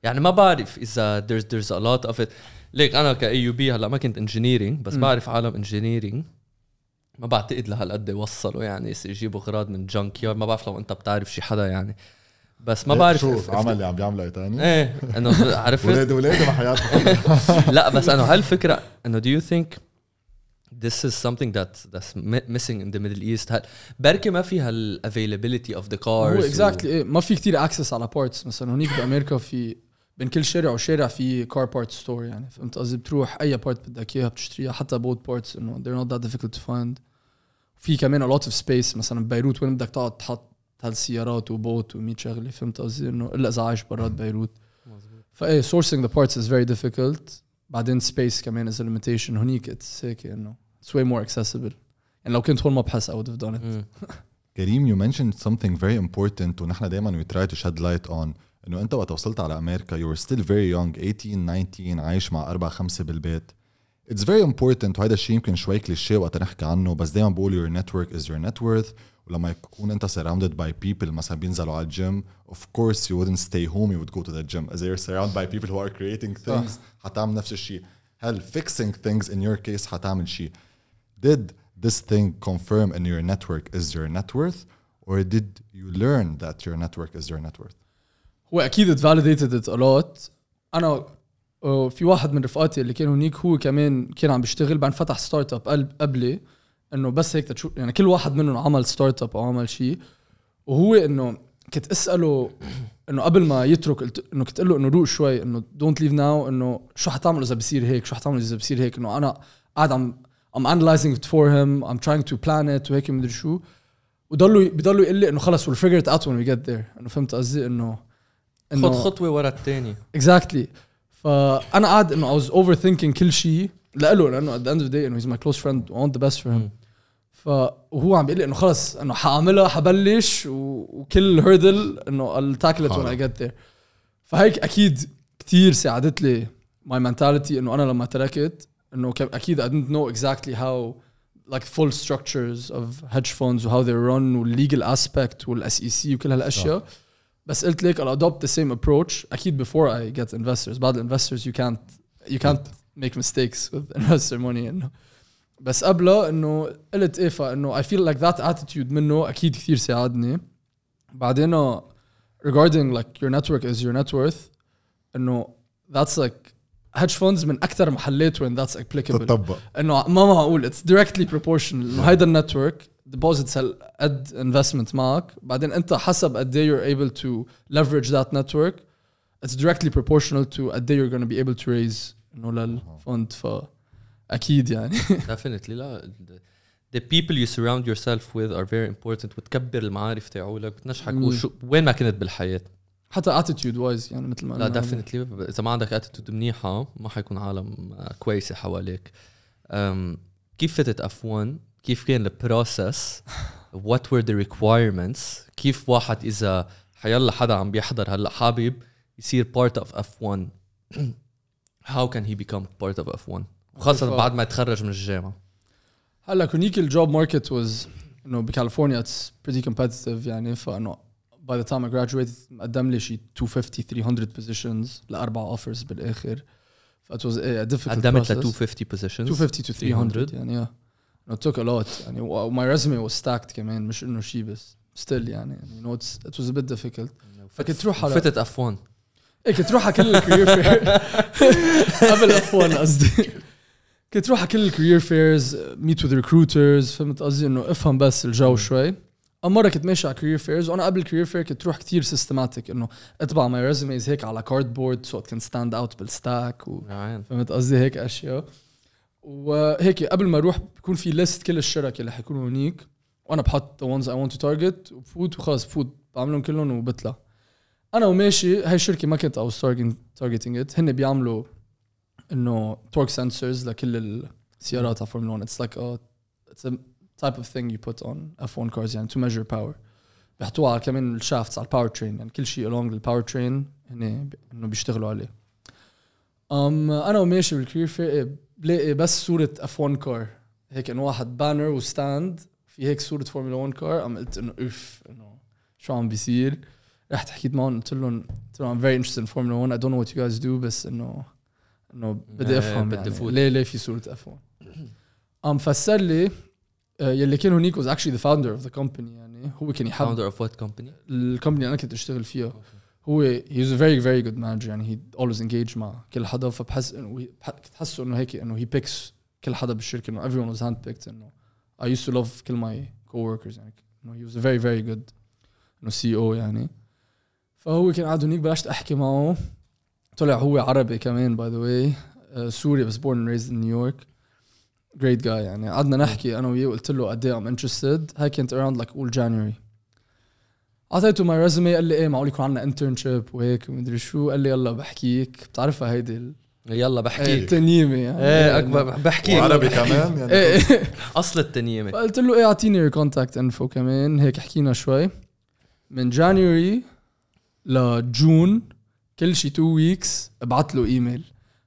يعني ما بعرف إذا there's there's a lot of it. ليك أنا كأي يو بي هلأ ما كنت انجينيرينج بس م. بعرف عالم انجينيرينج ما بعتقد لهالقد وصلوا يعني يجيبوا أغراض من جانك يارد ما بعرف لو أنت بتعرف شي حدا يعني. بس ما بعرف شو عمل اللي عم بيعمله تاني؟ إيه إنه عرفت؟ ولاد ولاد بحياتهم لا بس إنه هالفكرة إنه do you think this is something that that's mi- missing in the Middle East هل بركي ما في هال availability of the cars هو و- اكزاكتلي ايه ما في كتير اكسس على بارتس مثلا هونيك بامريكا في بين كل شارع وشارع في كار بارت ستور يعني فهمت قصدي بتروح اي بارت بدك اياها بتشتريها حتى بوت بارتس انه they're not that difficult to find في كمان a lot of space مثلا ببيروت وين بدك تقعد تحط هالسيارات وبوت و100 شغله فهمت قصدي انه الا اذا عايش برات بيروت فايه sourcing the parts is very difficult بعدين space كمان is a limitation هونيك it's هيك انه it's way more accessible يعني لو كنت هون ما بحس I would have done it مم. كريم you mentioned something very important ونحن دائما we try to shed light on انه انت وقت وصلت على امريكا you were still very young 18 19 عايش مع اربعه خمسه بالبيت It's very important وهذا الشيء يمكن شوي كليشيه وقت نحكي عنه بس دائما بقول your network is your net worth ولما يكون انت surrounded by people مثلا بينزلوا على الجيم of course you wouldn't stay home you would go to the gym as you're surrounded by people who are creating things حتعمل نفس الشيء هل fixing things in your case حتعمل شيء did this thing confirm in your network is your net worth or did you learn that your network is your net worth هو اكيد it validated it a lot انا آه، في واحد من رفقاتي اللي كان هنيك هو كمان كان عم بيشتغل بعدين فتح ستارت اب قلب قبلي إنه بس هيك تشوف يعني كل واحد منهم عمل ستارت اب أو عمل شيء وهو إنه كنت أسأله إنه قبل ما يترك قلت إنه كنت له إنه روق شوي إنه دونت ليف ناو إنه شو حتعمل إذا بصير هيك؟ شو حتعمل إذا بصير هيك؟ إنه أنا قاعد عم I'm analyzing it for him I'm trying to plan it وهيك مدري شو. وضلوا بضلوا يقول لي إنه خلص we'll figure it out when we get there. إنه فهمت قصدي؟ انه خد خطوة ورا الثاني اكزاكتلي فأنا قاعد إنه I was overthinking كل شيء لإله لإنه at the end of the day إنه he's my close friend I want the best for him. فهو عم بيقول لي إنه خلص إنه حأعملها حبلش وكل هيردل إنه التاكلت وأنا جت ذير فهيك أكيد كثير ساعدت لي ماي منتاليتي إنه أنا لما تركت إنه أكيد اي دونت نو اكزاكتلي هاو لايك فول ستراكشرز اوف هيدج فوندز وهاو ذي رن والليجل اسبكت والاس اي سي وكل هالأشياء. بس قلت لك I'll adopt the same approach أكيد before I get investors. بعد investors you can't you can't make mistakes with investor money you know. بس قبله إنه قلت ايفا انه اي فيل لايك ذات اتيتيود منه أكيد كثير ساعدني. بعدين ريجاردينج لايك يور نتورك از يور نت وورث إنه ذاتس لايك هيدج فوندز من أكثر محلات وين ذاتس ابليكابل تطبق إنه ما معقول اتس دايركتلي بروبورشنال إنه هيدا النتورك ديبوزيتس قد انفستمنت معك. بعدين أنت حسب قد إيه يور ايبل تو ليفرج ذات نتورك اتس دايركتلي بروبورشنال تو قد إيه يور جونا بي ايبل تو ريز إنه للفوند ف. أكيد يعني. Definitely. لا the- people you surround yourself with are very important. وتكبر المعارف تاعولك بتنجحك. وشو وين ما كنت بالحياة. حتى attitude wise يعني مثل ما لا. ديفنتلي إذا ما عندك اتيتود منيحة ما حيكون عالم كويسه حواليك. كيف فتت اف 1 كيف كان البروسس وات were the requirements كيف واحد إذا حيلا حدا عم بيحضر هلأ حابب يصير part of F1 how can he become part of F1 وخاصة كيف- بعد ما يتخرج من الجامعة. هلا كونيك الجوب ماركت was إنه بكاليفورنيا اتس pretty competitive يعني فانه by the time I graduated مقدم لي شي 250 300 positions لأربع offers بالآخر. ف it was a difficult قدمت ل process. 250 positions. 250 to 300 300 يعني yeah. It took a lot يعني و- my resume was stacked كمان مش إنه شي بس. Still يعني you know it's, it was a bit difficult. فكنت تروح على فتت F1 إيه كنت روح على كل الكارير فير قبل اف 1 قصدي. كنت روح على كل الكارير فيرز ميت وذ ريكروترز فهمت قصدي؟ إنه افهم بس الجو شوي. اما مرة كنت ماشي على كارير فيرز وأنا قبل الكارير فير كنت روح كثير سيستماتيك إنه اطبع ماي ريزوميز هيك على كارد بورد سو كان ستاند اوت بالستاك و يعني فهمت قصدي؟ هيك أشياء. وهيك قبل ما أروح بيكون في ليست كل الشركة اللي حيكونوا هونيك وأنا بحط the ones I want to target وبفوت وخلص بفوت بعملهم كلهم وبطلع أنا وماشي هاي الشركة ما كنت I was targeting, targeting it. هن بيعملوا انه torque sensors لكل السيارات على فورمولا 1 it's like a it's a type of thing you put on F1 cars يعني to measure power بيحطوها على كمان الشافتس على الباور ترين يعني كل شيء along الباور ترين هن انه بيشتغلوا عليه um, انا وماشي بالكارير فير بلاقي بس صوره اف 1 كار هيك انه واحد بانر وستاند في هيك صوره فورمولا 1 كار قام قلت انه اوف انه شو عم بيصير رحت حكيت معهم قلت لهم قلت لهم I'm very interested in Formula 1 I don't know what you guys do بس انه إنه بدي أفهم بدي يعني. ليه ليه في صورة اف 1 قام فسر لي آه، يلي كان هونيك was actually the founder of the company يعني هو كان يحب founder of what company الكومباني أنا كنت أشتغل فيها. هو was a very very good manager يعني he always engaged مع كل حدا فبحس إنه كنت حاسه إنه هيك إنه he picks كل حدا بالشركة إنه everyone was handpicked إنه I used to love كل my coworkers يعني إنه he was a very very good إنه سي أو يعني. فهو كان قاعد هونيك بلشت أحكي معه. طلع هو عربي كمان باي ذا واي سوري بس born and raised in New York. Great guy يعني. قعدنا نحكي أنا وياه وقلت له قد إيه I'm interested. هاي كانت around like all January. أعطيته ماي ريزومي قال لي إيه معقول يكون عندنا انترنشيب وهيك ومدري شو. قال لي يلا بحكيك. بتعرفها هيدي ال- يلا إيه، بحكي التنيمة يعني. إيه اكبر بحكي وعربي كمان يعني. إيه إيه. أصل التنيمة. فقلت له إيه أعطيني يور كونتاكت انفو كمان. هيك حكينا شوي. من جانيوري لجون كل شي تو ويكس ابعت له ايميل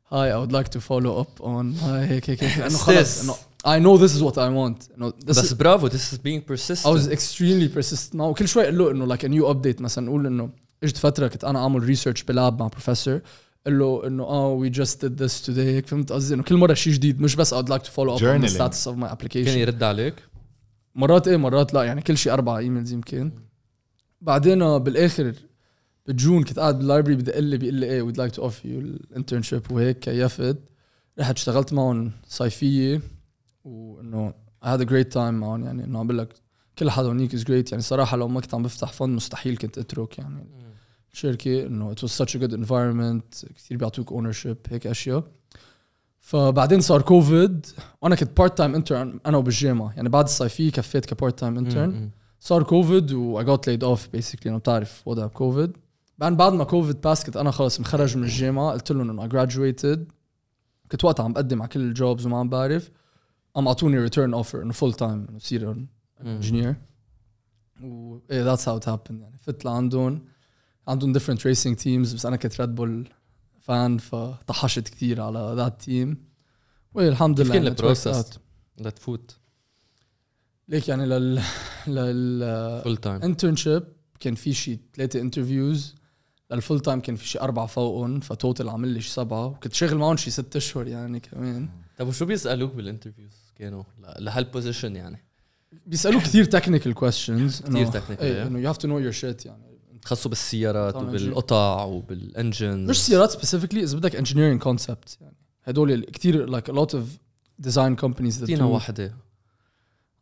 هاي I would like to follow up on هاي هيك هيك هيك. انه خلص. إنه I know this is what I want. إنه this بس is برافو this is being I was persistent extremely persistent. معه وكل شوي أقول له إنه like a new update مثلا نقول إنه اجت فترة كنت أنا اعمل ريسيرش بلاب مع بروفيسور قال له إنه آه just did this today. هيك فهمت قصدي؟ إنه كل مرة شيء جديد مش بس I'd like to follow up on the status of my كان يرد عليك؟ مرات إيه مرات لا. يعني كل شيء أربع ايميلز يمكن. بعدين بالآخر بجون كنت قاعد باللايبرري بدق لي بيقول لي إيه ويد لايك تو اوفر يو الانترنشيب وهيك كيفت رحت اشتغلت معهم صيفية وإنه I had a great time معهم يعني إنه عم بقول لك كل حدا هونيك از جريت يعني صراحة لو ما كنت عم بفتح فند مستحيل كنت أترك يعني الشركة إنه it was such a good environment كثير بيعطوك ownership هيك أشياء. فبعدين صار كوفيد وأنا كنت بارت تايم انترن أنا وبالجامعة. يعني بعد الصيفية كفيت كبارت تايم انترن صار كوفيد و I got laid off basically إنه بتعرف وضع كوفيد بعد بعد ما كوفيد باس كنت أنا خلص مخرج من الجامعة قلت لهم إنه graduated. كنت وقتها عم بقدم على كل الجوبز وما عم بعرف. قام أعطوني ريتيرن اوفر إنه فول تايم إنه صير انجينير و إيه ذاتس هاو ات هابند يعني. فت لعندهم. عندهم different racing teams بس أنا كنت ريد بول فان فطحشت كثير على ذات تيم والحمد كيف لله كان it worked البروسس. لتفوت؟ ليك يعني لل لل فول تايم انترنشيب كان في شي ثلاثة انترفيوز للفول تايم كان في شي أربعة فوقهم فتوتل عمل لي شي سبعة وكنت شاغل معهم شي ست أشهر يعني كمان. طب وشو بيسألوك بالانترفيوز كانوا لهالبوزيشن يعني؟ بيسألوا كثير تكنيكال كويستشنز technical، إيه إيه. إنه يو هاف تو نو يور شيت يعني. تخصصوا بالسيارات وبالقطع وبالانجنز مش سيارات سبيسيفيكلي إذا بدك انجينيرنج كونسبت يعني. هدول كثير لايك of design companies that أعطينا وحده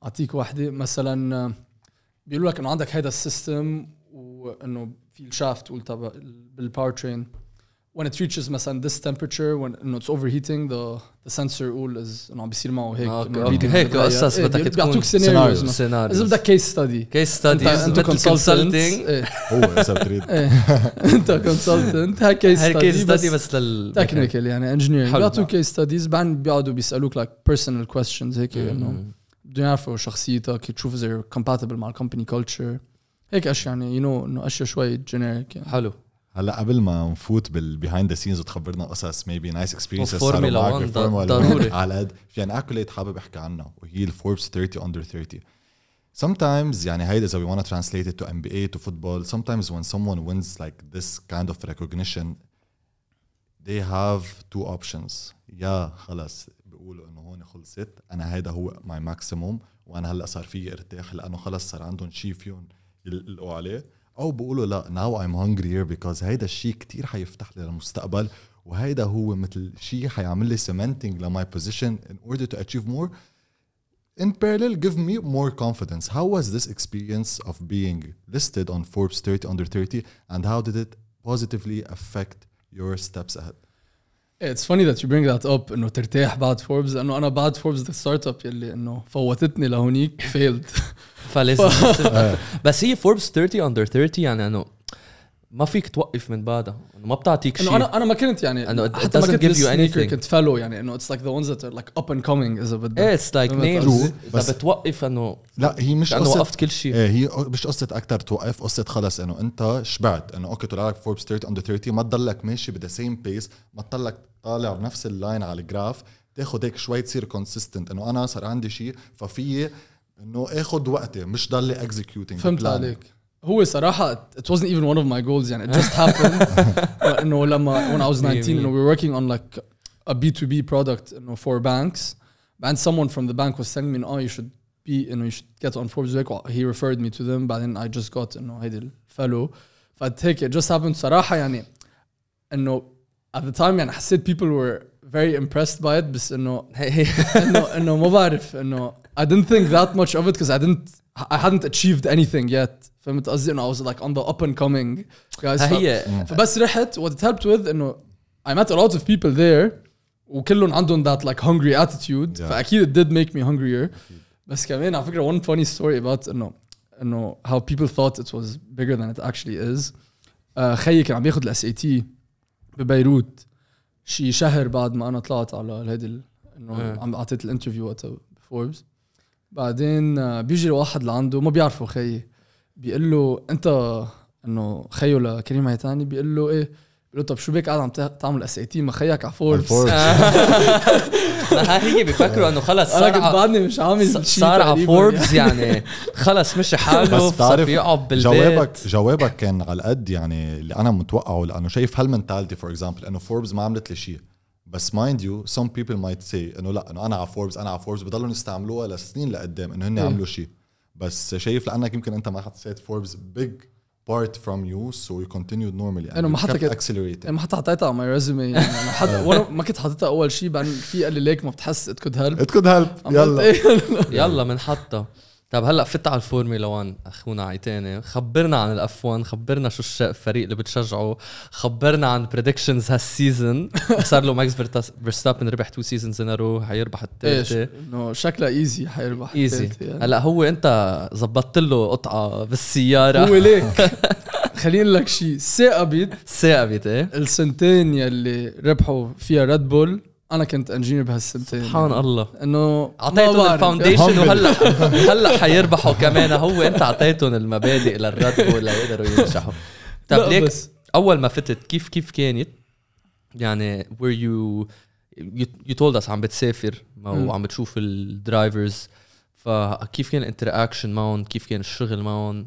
أعطيك واحدة مثلا آه، بيقولوا لك إنه عندك هيدا السيستم وإنه في الشافت تقول تبع بالباور ترين when it reaches مثلا this temperature when انه it's overheating the the sensor يقول is انه عم بيصير معه هيك آه، إنه أوكي. reading هيك بيتغير. قصص إيه، بدك بي- تكون بيعطوك scenarios. سيناريوز اذا سيناريوز بدك كيس ستدي كيس انت ستاديز انت مثل كونسلتنت كونسلتنج هو اذا بتريد انت كونسلتنت هاي كيس هاي كيس ستدي ستادي بس بس لل تكنيكال يعني انجينيرنج حلو. بيعطوك كيس ستديز بعدين بيقعدوا بيسالوك لايك بيرسونال كويستشنز هيك انه مم. بدهم يعرفوا شخصيتك تشوف اذا كومباتبل مع الكومباني كلتشر هيك أشياء يعني يو نو إنه أشياء شوي جينيريك يعني. حلو. هلأ قبل ما نفوت بالبيهايند ذا سينز وتخبرنا قصص ميبي نايس اكسبيرينسز وفورمولا 1 ضروري. على قد. في يعني اكوليت حابب أحكي عنها وهي الفوربس 30 اندر 30 sometimes يعني هيدا إذا we want to translate it to NBA to football sometimes when someone wins like this kind of recognition they have two options. يا خلص بيقولوا إنه هون خلصت أنا هيدا هو my maximum وأنا هلأ صار فيي ارتاح لأنه خلص صار عندهم شيء فيهم يلقوا عليه او بيقولوا لا now I'm hungrier because هيدا الشيء كتير حيفتح لي للمستقبل وهيدا هو مثل شيء حيعمل لي cementing ل my position in order to achieve more in parallel give me more confidence how was this experience of being listed on Forbes 30 under 30 and how did it positively affect your steps ahead It's funny that you bring that up انه ترتاح بعد فوربس لانه انا بعد فوربس ذا ستارت اب يلي انه فوتتني لهونيك فيلد فلازم بس هي فوربس 30 اندر 30 يعني انه ما فيك توقف من بعدها إنه ما بتعطيك إنه شيء. أنا أنا ما كنت يعني it حتى ما كنت give you sneaker anything. كنت فالو يعني إنه it's like the ones that are like up and coming إذا بدك. إيه اتس لايك نيمز؟ إذا بتوقف إنه لا هي مش قصة وقفت كل شيء. إيه هي مش قصة أكتر توقف قصة خلص إنه أنت شبعت إنه أوكي طلع لك فوربس 30 أندر 30 ما تضلك ماشي بذا سيم بيس ما تضلك طالع بنفس اللاين على الجراف تاخد هيك شوي تصير كونسيستنت إنه أنا صار عندي شيء ففي إنه آخد وقتي مش ضلي اكزكيوتينج فهمت عليك. هو صراحة it wasn't even one of my goals يعني it just happened انه لما when I was 19 انه we were working on like a B2B product انه for banks and someone from the bank was telling me oh you should be انه you should get on Forbes هيك he referred me to them بعدين I just got انه هيدي الفالو فهيك it just happened صراحة يعني انه at the time يعني حسيت people were very impressed by it بس انه انه انه ما بعرف انه I didn't think that much of it because I didn't I hadn't achieved anything yet فهمت قصدي انه I was like on the up and coming guys ف- هي فبس رحت what it helped with انه I met a lot of people there وكلهم عندهم that like hungry attitude Yeah. فاكيد it did make me hungrier بس كمان على فكره one funny story about انه انه how people thought it was bigger than it actually is آه، خيي كان عم ياخذ الاس اي تي ببيروت شي شهر بعد ما انا طلعت على هيدي ال- انه إيه. عم اعطيت الانترفيو وقتها بفوربس بعدين بيجي واحد لعنده ما بيعرفه خيي بيقول له انت انه خيو لكريم هيتاني بيقول له إيه؟ بيقول له طب شو بك قاعد عم تعمل اس اي تي ما خيك على فوربس ما هي بيفكروا إنه خلص أنا صار كنت على بعدني مش عامل شيء صار على فوربس يعني. خلص مشي حاله بس صار بتعرف يقعد بالبيت. جوابك جوابك كان على قد يعني اللي أنا متوقعه لأنه شايف هالمنتاليتي فور اكزامبل إنه فوربس ما عملت لي شيء بس مايند يو سم بيبل مايت سي إنه لا إنه أنا على فوربس أنا على فوربس بضلوا يستعملوها لسنين لقدام إنه هن. عملوا شيء. بس شايف لأنك يمكن أنت ما حسيت فوربس بيج بارت فروم يو سو يو كونتينيود نورمالي إنه ما يعني ما حتى حطيتها على ماي ريزومي يعني وأنا ما كنت حاططها أول شيء بعدين في قال لي ليك ما بتحس ات كود هيلب ات كود هيلب يلا. إيه. يلا بنحطها طب هلأ فت على الفورمولا 1 أخونا عيتاني خبرنا عن الاف 1 خبرنا شو الفريق اللي بتشجعه خبرنا عن بريدكشنز هالسيزون صار له ماكس فيرستابن ربح تو سيزونز ان رو حيربح إيش؟ الثالثه إنه شكلها ايزي حيربح ايزي يعني. هلأ هو أنت زبطت له قطعة بالسيارة. هو ليك. خليني لك شيء ثاقبت ثاقبت إيه. السنتين يلي ربحوا فيها ريد بول أنا كنت انجينير بهالسنتين. سبحان الله. إنه أعطيتهم. الفاونديشن وهلا هلأ حيربحوا كمان. هو أنت أعطيتهم المبادئ للرد بول ليقدروا ينجحوا. لا ليك بس أول ما فتت كيف كيف كانت؟ يعني you you, you told us عم بتسافر. وعم بتشوف الدرايفرز فكيف كان الانتراكشن معهم؟ كيف كان الشغل معهم؟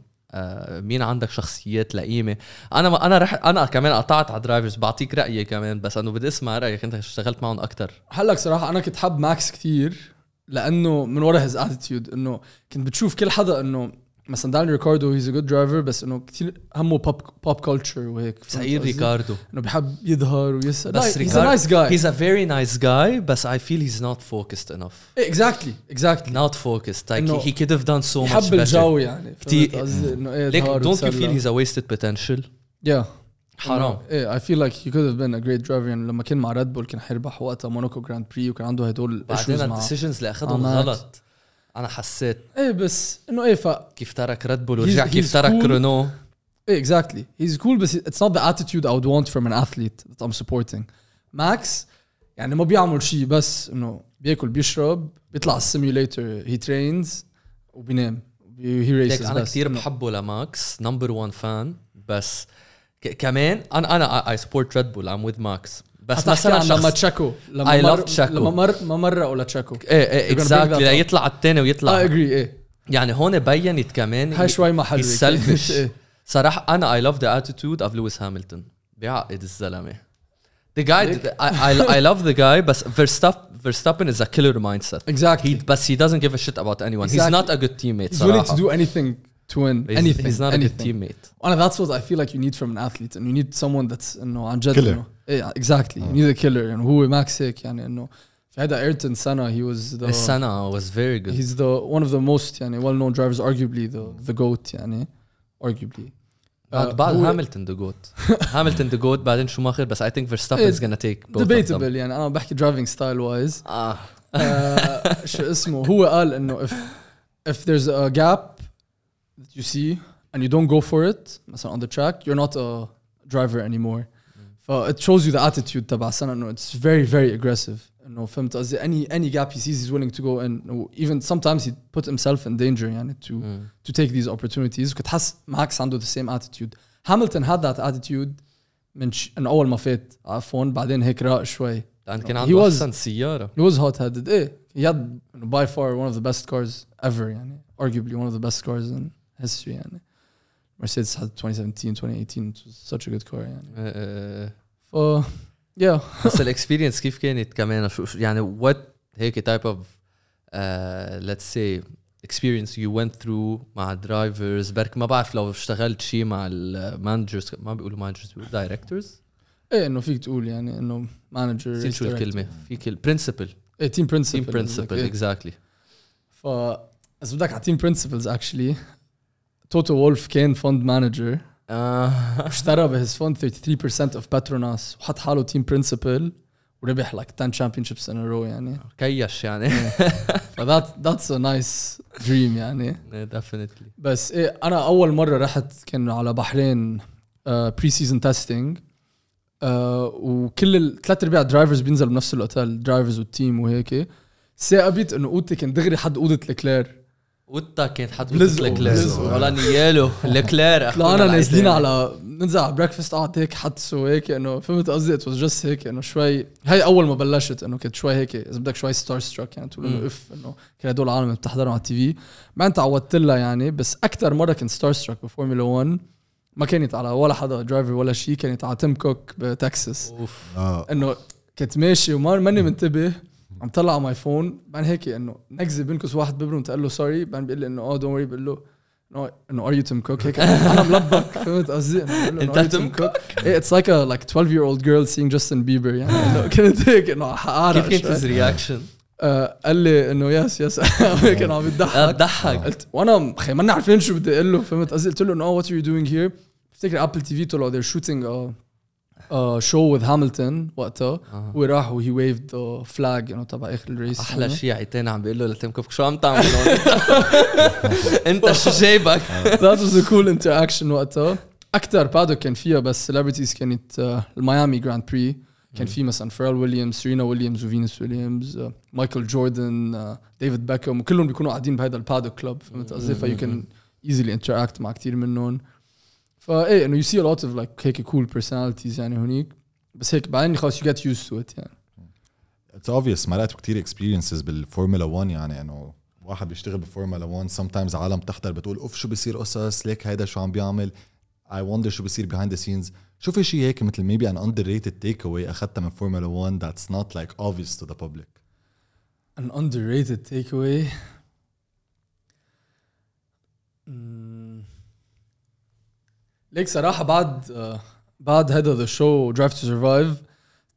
مين عندك شخصيات لئيمة؟ أنا أنا رح أنا كمان قطعت على درايفرز بعطيك رأيي كمان بس إنه بدي أسمع رأيك أنت اشتغلت معهم أكثر هلأ صراحة أنا كنت حاب ماكس كثير لأنه من ورا هيز اتيتيود إنه كنت بتشوف كل حدا إنه مثلا داني ريكاردو هيز ا جود درايفر بس انه كثير همه بوب بوب كلتشر وهيك فهمت سعيد قصدي؟ ريكاردو انه بحب يظهر ويسأل بس هيز ا نايس جاي he's a very nice guy بس I feel he's not focused enough اكزاكتلي اكزاكتلي not focused like إنه he, he could have done so much يحب better الجو يعني كتير- فهمت قصدي انه ايه ليك ظهر don't you feel وتسلى. he's a wasted potential yeah حرام ايه اي فيل لايك هي كود هاف بين ا جريت درايفر يعني لما كان مع ريد بول كان حيربح وقتها موناكو جراند بري وكان عنده هدول بعدين issues مع الديسيجنز اللي اخذهم مع ماكس. غلط أنا حسيت إيه بس إنه إيه ف كيف ترك ريد بول ورجع كيف ترك cool. رونو إيه اكزاكتلي هيز كول بس اتس نوت ذا اتيتيود I would want from an athlete that I'm supporting. ماكس يعني ما بيعمل شيء بس إنه بياكل بيشرب بيطلع السيميوليتر هي ترينز وبينام. هي ريسز أنا كثير بحبه لماكس نمبر 1 فان بس كمان أنا أنا اي سبورت ريد بول ام وذ ماكس بس مثلا عن لما شخص تشاكو لما I مر Chaco. لما مر ما مرقوا لتشاكو إيه إيه اكزاكتلي up. ليطلع الثاني ويطلع agree إيه يعني هون بينت كمان هاي شوي ما حلوة he's selfish. إيه. صراحة أنا I love the attitude of Lewis Hamilton بيعقد الزلمة The guy I, I, I love the guy بس Verstappen, Verstappen is a killer mindset Exactly. he, بس he doesn't give a shit about anyone he's Exactly. not a good teammate He's willing to do anything to win. He's, anything. he's not anything. a good teammate And that's what I feel like you need from an athlete. And you need someone that's انه عن جد Killer. انه ايه exactly. You need a killer. يعني هو ماكس هيك يعني انه في هذا ايرتون سنة he was the السنة was very good he's the one of the most يعني well known drivers arguably the the goat يعني arguably. بعد Uh, بعد هو- هاملتون ذا جوت هاملتون ذا جوت بعدين شوماخر بس I think Verstappen إيه، is gonna take both of them debatable يعني انا بحكي driving style wise. آه آه، شو اسمه هو قال انه if if there's a gap that you see and you don't go for it مثلا on the track you're not a driver anymore ف it shows you the attitude تبع سنة انه it's very very aggressive انه فهمت قصدي any any gap he sees he's willing to go in إنه even sometimes he put himself in danger يعني to to take these opportunities كنت حس ماكس عنده the same attitude Hamilton had that attitude من ش... انه اول ما فات على F1 بعدين هيك راق شوي لأن كان He عنده was- أحسن سيارة He was hot headed. ايه he had you know, by far one of the best cars ever يعني arguably one of the best cars in history يعني Mercedes had 2017 2018 it was such a good car يعني آه، آه، آه. ف yeah. بس الاكسبيرينس كيف كانت كمان؟ شو يعني وات هيك تايب اوف ليتس سي experience you went through مع درايفرز برك ما بعرف لو اشتغلت شيء مع المانجرز ما بيقولوا مانجرز بيقولوا دايركتورز إيه إنه فيك تقول يعني إنه مانجر نسيت شو الكلمة؟ في كل برنسبل إيه تيم برنسبل تيم برنسبل اكزاكتلي ف بس بدك على تيم برنسبلز اكشلي توتو وولف كان فند مانجر اشترى بهز فند 33% اوف باتروناس وحط حاله تيم برنسبل وربح like 10 championships in a row يعني. كيش يعني. فذات ذاتس ا نايس دريم يعني. ديفينتلي بس إيه أنا أول مرة رحت كان على بحرين بري سيزون تيستينج وكل الثلاث أرباع درايفرز بينزلوا بنفس الأوتيل درايفرز والتيم وهيك. ثاقبت إنه أوضتي كان دغري حد أوضة لكلير وتا كانت بلزقوا- لكلير بلزقوا. ولا نيالو لكلير طلعنا نازلين على ننزل على بريكفاست قعدت هيك حدس وهيك إنه فهمت قصدي؟ ات واز جاست هيك إنه شوي هي أول ما بلشت إنه كنت شوي هيك إذا بدك شوي ستار ستراك يعني تقول. إنه إف إنه كان هدول العالم اللي بتحضرهم على التي في. بعدين تعودت لها يعني بس أكثر مرة كنت ستار ستراك بفورمولا 1 ما كانت على ولا حدا درايفر ولا شيء كانت على تيم كوك بتكساس. أوف. آه. إنه كنت ماشي وما ماني منتبه. عم طلع على ماي فون بعدين هيك إنه نكزه بنكس واحد ببرم تقول له سوري بعدين بيقول لي إنه آه دونت وري بقول له إنه إنه ار يو تيم كوك هيك أنا ملبك فهمت قصدي؟ إنه بقول له أنت "Are you تيم Cook إيه اتس لايك لايك 12 year old girl seeing Justin Bieber يعني إنه كنت هيك إنه حقارع كيف كانت رياكشن؟ آه، قال لي إنه يس يس هيك انه عم يضحك. ضحك قلت وأنا خي ماني عارفين شو بدي أقول له فهمت قصدي؟ قلت له إنه وات ار يو دوينج هير بفتكر ابل تي في طلعوا they're shooting show with Hamilton وقتها آه. هو راح وهي waved the flag انه تبع آخر الريس أحلى شيء عيتين عم بيقول له لتيم كوك شو عم تعمل هون؟ أنت شو جايبك؟ that was a cool interaction وقتها. أكثر بادوك كان فيها بس celebrities كانت الميامي جراند بري كان في مثلا فيرل ويليامز سيرينا ويليامز وفينوس ويليامز مايكل جوردن ديفيد بيكم وكلهم بيكونوا قاعدين بهذا البادوك كلوب فهمت؟ قصدي فيو كان easily interact مع كثير منهم. فايه انه يو سي لوت اوف لايك هيك كول بيرسوناليتيز يعني هونيك. بس هيك بعدين خلص يو جيت يوز تو ات يعني. اتس اوبفيس مرقت كثير اكسبيرينسز بالفورمولا 1 يعني إنه واحد بيشتغل بالفورمولا 1 سم تايمز عالم بتحضر بتقول أوف شو بيصير قصص ليك هيدا شو عم بيعمل اي وندر شو بيصير بيهايند ذا سينز شو في شيء هيك مثل ميبي ان اندر ريتد تيك اواي أخذتها من فورمولا 1 ذاتس نوت لايك اوبفيس تو ذا بابليك ان اندر ريتد تيك اواي ليك صراحة بعد uh, بعد هذا ذا شو Drive to Survive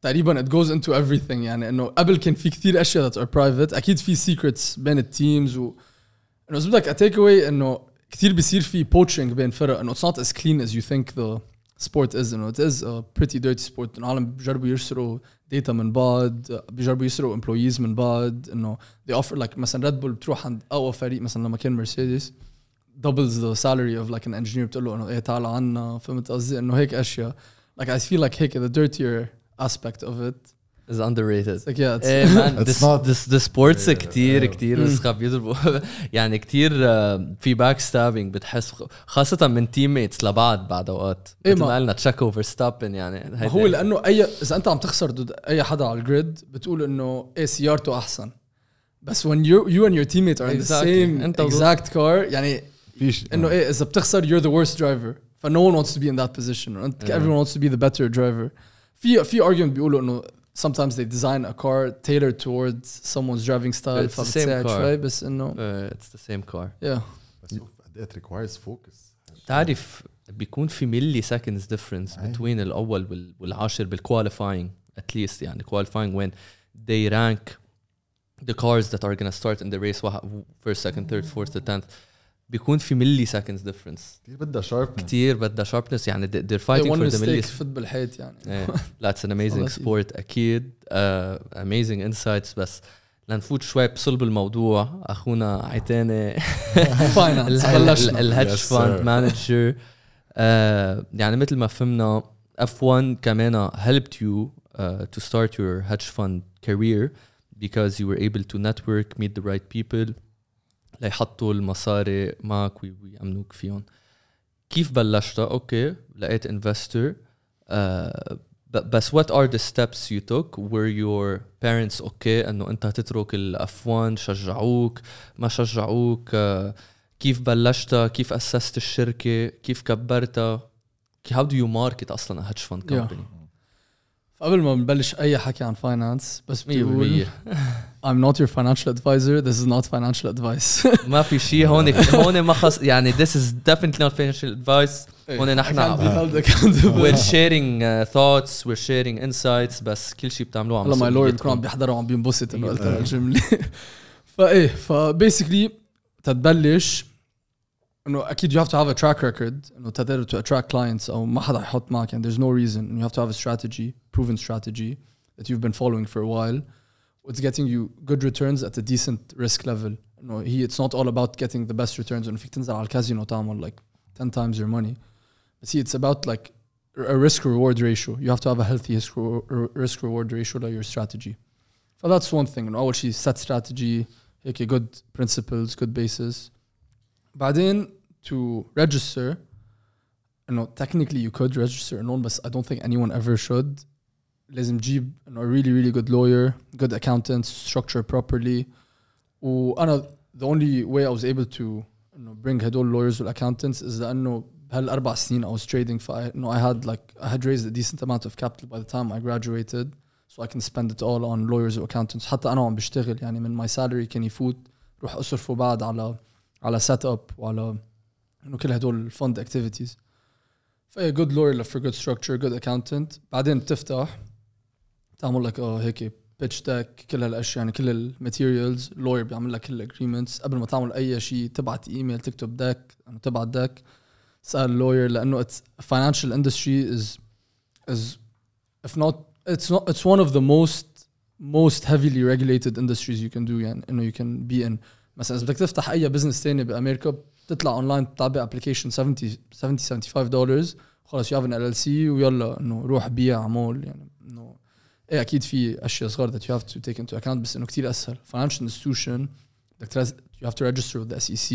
تقريبا it goes into everything يعني انه قبل كان في كثير اشياء that are private اكيد في secrets بين التيمز و انه اذا بدك a takeaway انه كثير بيصير في poaching بين فرق انه it's not as clean as you think the sport is انه it is a pretty dirty sport انه العالم بيجربوا يسرقوا داتا من بعض بيجربوا يسرقوا employees من بعض انه they offer like مثلا ريد بول بتروح عند اقوى فريق مثلا لما كان مرسيدس doubles the salary of like an engineer بتقول له إنه إيه تعال عنا فهمت قصدي؟ إنه هيك أشياء. Like I feel like هيك the dirtier aspect of it. Is underrated. It's like yeah it's إيه مان It's this, not- this, the sports Yeah, كتير yeah. كتير وسخة بيضربوا يعني كتير آه، في باك ستابينج بتحس خاصة من تيم ميتس لبعض بعد أوقات. إيه مثل ما- قلنا تشيك اوفر ستابن يعني هو لأنه اي إذا أنت عم تخسر ضد أي حدا على الجريد بتقول إنه إيه سيارته أحسن. بس when you you and your teammate are in the Exactly. same أنت وضد- exact car يعني فيش انه ايه اذا بتخسر you're the worst driver ف no one wants to be in that position انت Yeah. everyone wants to be the better driver في في argument بيقولوا انه sometimes they design a car tailored towards someone's driving style It's the same فبتساعد car. شوي بس انه Uh, it's the same car yeah بس شوف قد ايه it requires focus تعرف بيكون في ملي seconds difference أي. between الاول وال- والعاشر بالqualifying at least يعني qualifying when they rank the cars that are gonna start in the race واحد- first second third fourth to tenth بيكون في ملي سكندز ديفرنس كثير بدها شاربنس كثير بدها شاربنس يعني they're فايتنج فور ذا ملي سكندز فوتبول حياتي يعني. لا اتس ان اميزنج سبورت أكيد. اميزنج uh, انسايتس بس لنفوت شوي بصلب الموضوع. أخونا عيتاني فاينانس الهيدج فاند مانجر يعني مثل ما فهمنا اف 1 كمان helped يو تو ستارت يور your فاند كارير career because you were able to network meet the right people. ليحطوا المصاري معك وي- ويأمنوك فيهم. كيف بلشتها؟ أوكي لقيت uh, ب- بس what are the steps you took? Were your parents أوكي إنه أنت تترك الاف 1 شجعوك؟ ما شجعوك؟ uh, كيف بلشتها؟ كيف أسست الشركة؟ كيف كبرتها؟ How do you market أصلا a hedge fund Yeah. company فقبل ما نبلش أي حكي عن فاينانس بس بتقول 100% I'm not your financial advisor this is not financial advice ما في شيء هون هون ما خص يعني this is definitely not financial advice هون نحن I can't be held accountable. we're sharing uh, thoughts we're sharing insights بس كل شيء بتعملوه عم والله ماي لوير بيكون عم مسؤوليتكم. بيحضروا وعم بينبسط انه قلت إيه. الجمله فايه فبيسكلي تتبلش انه اكيد you have to have a track record انه تقدر to attract clients او ما حدا يحط معك and there's no reason you have to have a strategy proven strategy that you've been following for a while it's getting you good returns at a decent risk level انه هي it's not all about getting the best returns انه فيك تنزل على الكازينو تعمل like 10 times your money بس هي it's about like a risk reward ratio you have to have a healthy risk risk reward ratio to your strategy so that's one thing انه اول شيء set strategy هيك good principles good basis بعدين to register انه technically you could register a loan بس I don't think anyone ever should لازم تجيب انه a really really good lawyer good accountant structure properly وانا the only way I was able to انه bring هدول lawyers والاccountants is لانه بهالاربع سنين I was trading ف I, no, I had like I had raised a decent amount of capital by the time I graduated so I can spend it all on lawyers و accountants حتى انا وعم بشتغل يعني من my salary كان يفوت روح اصرفه بعد على على سيت اب وعلى انه كل هدول الفند اكتيفيتيز فهي جود لوير for good structure good accountant بعدين بتفتح تعمل لك آه هيك بيتش ديك كل هالأشياء يعني كل الماتيريالز لوير بيعمل لك كل الاجريمنتس قبل ما تعمل أي شيء تبعت ايميل تكتب ديك انه تبعت ديك تسأل لوير لأنه it's financial industry is is if not it's not it's one of the most most heavily regulated industries you can do يعني إنه you can be in. مثلا إذا بدك تفتح أي بزنس تاني بأمريكا بتطلع اونلاين بتعبي ابلكيشن 70 70 75 دولار خلص you have an LLC ويلا إنه روح بيع عمول يعني إنه إيه أكيد في اشياء صغار that you have to take into account بس انه كثير اسهل financial institution بدك you have to register with the SEC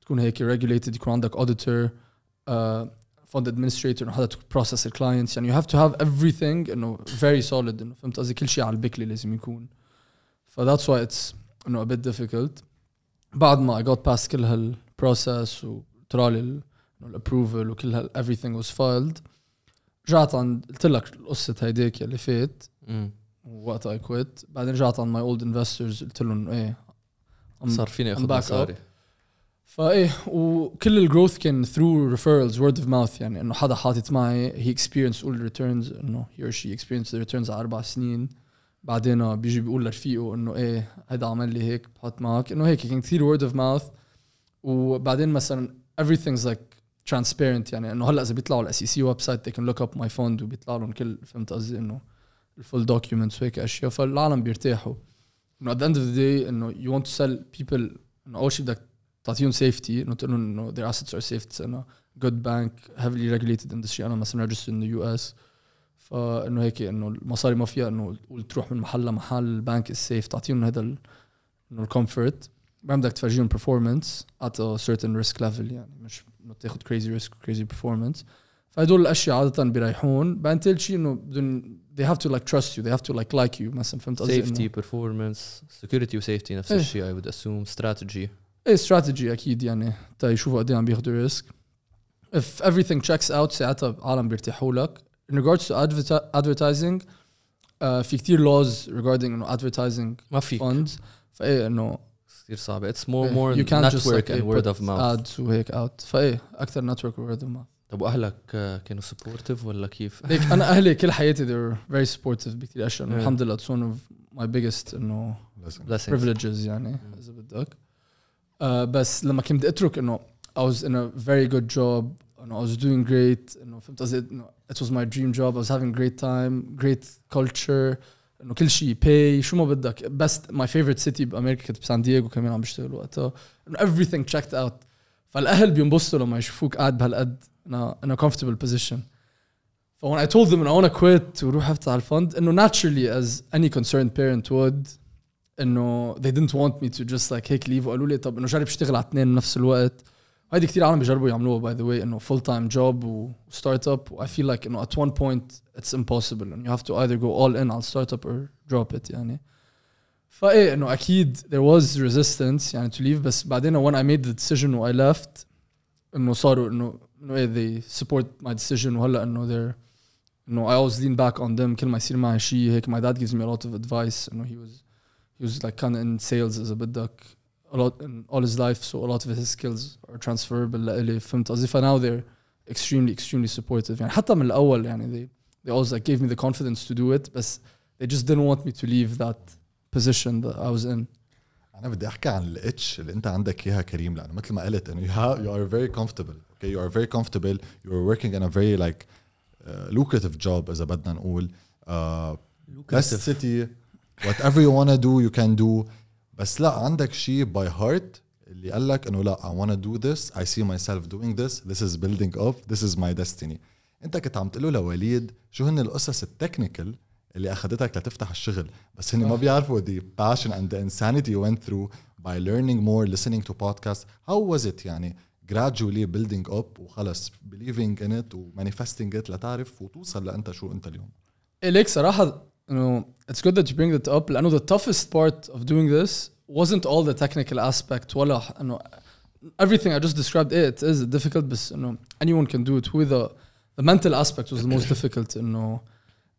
تكون هيك regulated يكون عندك auditor uh, fund administrator انه حدا process الكلاينتس يعني you have to have everything انه very solid انه فهمت قصدي كل شيء على البكلي لازم يكون ف that's why it's انه a bit difficult بعد ما I got past كل هالبروسس وطلع لي الابروفل وكل هال everything was filed رجعت عند قلت لك قصة هيديك يلي فات. وقتها اي كويت بعدين رجعت عند ماي اولد انفسترز قلت لهم إيه صار فيني أخذ مصاري. فايه وكل الجروث كان through referrals word of mouth يعني إنه حدا حاطط معي experienced all the returns إنه or she experienced the returns على أربع سنين. بعدين بيجي بيقول لرفيقه إنه إيه هيدا عمل لي هيك بحط معك. إنه هيك كان كثير word of mouth. وبعدين مثلا everything's like transparent يعني إنه هلأ إذا بيطلعوا الاس اي سي ويب سايت they can look up my fund وبيطلع لهم كل فهمت قصدي؟ إنه الفول documents وهيك أشياء. فالعالم بيرتاحوا. إنه the end of the day إنه you want to sell people إنه أول شيء بدك تعطيهم سيفتي إنه تقول لهم إنه their assets are safe. إنه good bank heavily regulated industry. أنا مثلا registered in the US فإنه هيك إنه المصاري ما فيها إنه تروح من محل لمحل. البنك از سيف تعطيهم هذا إنه الكومفورت بعدين بدك تفرجيهم performance at a certain risk level. يعني مش إنه تاخذ crazy risk crazy performance. فهدول الاشياء عاده بيريحون بعدين ثالث شيء انه بدهم they have to like trust you they have to like like you مثلا فهمت قصدي سيفتي performance security وسيفتي نفس إيه. الشيء I would assume strategy إيه استراتيجي أكيد يعني تا يشوفوا قد إيه عم بياخذوا ريسك if everything checks out ساعتها عالم بيرتاحوا لك in regards to adverti- advertising uh, في كتير laws regarding انه advertising ما فيك funds فايه انه كثير صعبة it's more إيه، more you can't just network like and إيه, word of mouth ads وهيك out فايه أكثر network و word of mouth طب وأهلك كانوا supportive ولا كيف؟ ليك أنا أهلي كل حياتي they were very supportive بكثير اشياء. الحمد لله. It's one of my biggest إنه privileges يعني. إذا بدك. uh, بس لما كنت بدي أترك إنه I was in a very good job. إنه I was doing great. إنه فهمت قصدي؟ إنه it was my dream job. I was having great time great culture. إنه كل شيء pay. شو ما بدك. Best my favorite city بأمريكا كنت بسان دييغو كمان عم بشتغل وقتها. إنه everything checked out. فالأهل بينبسطوا لما يشوفوك قاعد بهالقد. in a, in a comfortable position ف when I told them I want to quit وروح افتح الفند انه naturally as any concerned parent would انه they didn't want me to just like هيك leave وقالوا لي طب انه جرب اشتغل على اثنين بنفس الوقت هيدي كثير عالم بيجربوا يعملوها باي ذا واي انه full time job و start up و I feel like انه at one point it's impossible and you have to either go all in على start up or drop it يعني فايه انه اكيد there was resistance يعني to leave بس بعدين when I made the decision و I left انه صاروا انه انه ايه they support my decision وهلا انه they're انه I always lean back on them كل ما يصير معي شيء هيك my dad gives me a lot of advice انه he was he was like kind of in sales اذا بدك a lot in all his life so a lot of his skills are transferable لإلي فهمت قصدي ف now they're extremely extremely supportive يعني حتى من الاول يعني they they always like gave me the confidence to do it بس they just didn't want me to leave that position that I was in انا بدي احكي عن الاتش اللي انت عندك اياها كريم لانه مثل ما قلت انه you, have, you are very comfortable okay you are very comfortable you are working in a very like uh, lucrative job اذا بدنا نقول uh, best city whatever you wanna do you can do بس لا عندك شيء by heart اللي قال لك انه لا I wanna do this I see myself doing this this is building up this is my destiny انت كنت عم تقول له لوليد شو هن القصص التكنيكال اللي اخذتك لتفتح الشغل بس هن ما بيعرفوا the passion and the insanity you went through by learning more listening to podcasts how was it يعني gradually building up وخلص believing in it و manifesting it لتعرف وتوصل لانت شو انت اليوم إيه ليك صراحة انه it's good that you bring that up لانه the toughest part of doing this wasn't all the technical aspect ولا انه everything I just described eh, it is difficult بس انه anyone can do it هو the the mental aspect was the most difficult انه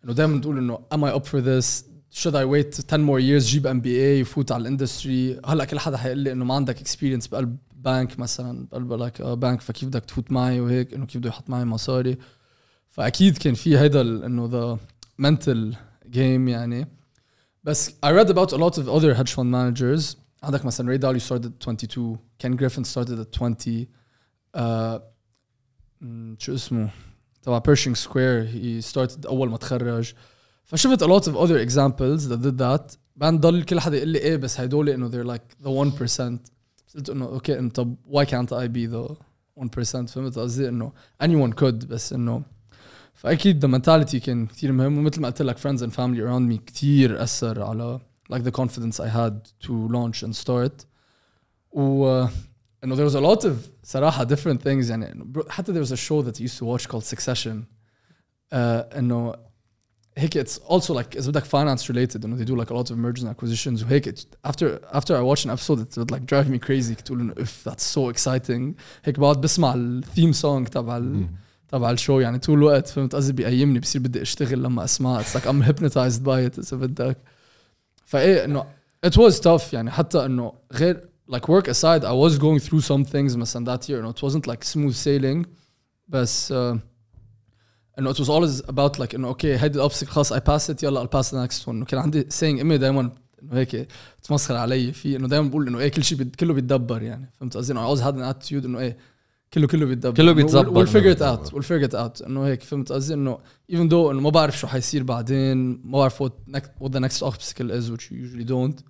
انه دائما تقول انه am I up for this should I wait 10 more years جيب ام بي اي يفوت على الاندستري هلا كل حدا حيقول لي انه ما عندك اكسبيرينس بقلب بانك مثلا بقلبك آه بانك فكيف بدك تفوت معي وهيك؟ إنه كيف بده يحط معي مصاري؟ فأكيد كان في هيدا إنه ذا منتل جيم يعني. بس I read about a lot of other hedge fund managers. عندك مثلا ري داليو started 22 كان جريفن started at 20 uh, آه، شو اسمه؟ تبع بيرشينج سكوير هي started أول ما تخرج. فشفت a lot of other examples that did that. بنضل كل حدا يقول لي إيه بس هدول إنه they're like the 1% قلت انه اوكي انه طب why can't I be the 1% فهمت قصدي انه anyone could بس انه فاكيد the mentality كان كثير مهم ومثل ما قلت لك friends and family around me كثير اثر على like the confidence I had to launch and start و uh, انه there was a lot of صراحه different things يعني إنه bro- حتى there was a show that I used to watch called Succession uh, انه هيك it's also like اذا بدك finance related انه they do like a lot of mergers and acquisitions وهيك it- after after I watch an episode it would like drive me crazy تقول انه if that's so exciting هيك بقعد بسمع الثيم سونج تبع ال تبع الشو يعني طول الوقت فهمت قصدي بيقيمني بصير بدي اشتغل لما اسمعها it's like I'm hypnotized by it اذا بدك فايه انه it was tough يعني حتى انه غير like work aside I was going through some things مثلا that year انه it wasn't like smooth sailing بس uh, انه it was always about like انه أوكي هيدي الاوبستكل خلاص I passed it يلا I'll pass the next one. انه كان عندي saying امي دائما إنه هيك تمسخر علي. في إنه دائما بقول إنه إيه كل شيء كله بيتدبر يعني. فهمت قصدي؟ إنه had an attitude إنه إيه كله كله بيتدبر. كله we'll- we'll figure it out we'll figure it out. إنه هيك فهمت قصدي؟ إنه even though إنه ما بعرف شو حيصير بعدين ما بعرف what the next obstacle is which you usually don't.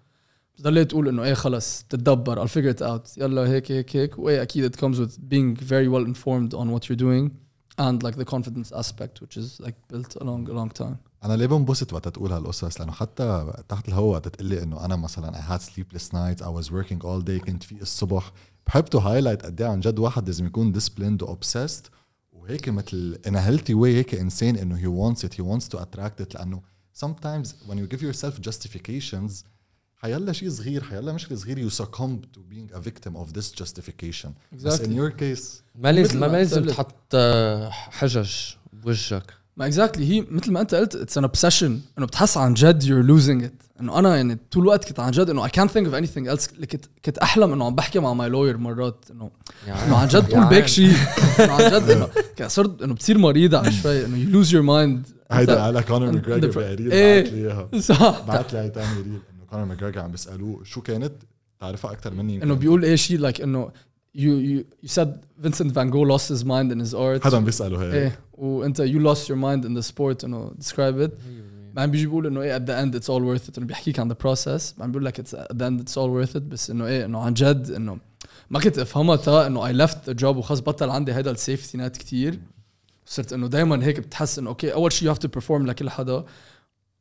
ضليت تقول إنه إيه خلص تتدبر I'll figure it out. يلا هيك هيك هيك. وإيه أكيد it comes with being very well informed on what you're doing. and like the confidence aspect which is like built along a long time انا ليه بنبسط وقت تقول هالقصص لانه حتى تحت الهواء وقت تقول لي انه انا مثلا I had sleepless nights I was working all day كنت في الصبح بحب تو هايلايت قد ايه عن جد واحد لازم يكون disciplined و obsessed وهيك مثل in a healthy way هيك انسان انه he wants it he wants to attract it لانه sometimes when you give yourself justifications حيلا شيء صغير حيلا مشكله صغيره you succumb to being a victim of this justification. بس in Exactly. your case ما لازم ما لازم. تحط آه، حجج بوجهك. ما اكزاكتلي هي مثل ما انت قلت اتس ان اوبسيشن انه بتحس عن جد يور لوزينج ات انه أنا يعني طول الوقت كنت عن جد انه اي كانت ثينك اوف اني ثينج ايلس كنت كنت أحلم إنه عم بحكي مع ماي لوير مرات انه إنه عن جد تقول بيك شيء إنه عن جد إنه صرت إنه بتصير مريض على شوي إنه يو لوز يور مايند هيدا على كونر ماجريجر إيه. بعت لي إياها. صح. بعت لي هي تاني ريل كونر ماجريجر عم بيسألوه شو كانت تعرفها أكثر مني. إنه بيقول إيه شيء لايك إنه you you you said Vincent van Gogh lost his mind in his art حدا بيسأله هيك. إيه. وأنت you lost your mind in the sport إنه describe it. بعدين بيجي بيقول انه إيه at the end it's all worth it. إنه بيحكيك عن the process. بعدين بيقول لك it's at the end it's all worth it. بس إنه إيه إنه عن جد إنه ما كنت افهمها تا إنه I left the job وخلص بطل عندي هيدا السيفتي نت كتير. صرت إنه دائما هيك بتحس إنه أوكي أول شيء you have to perform لكل حدا.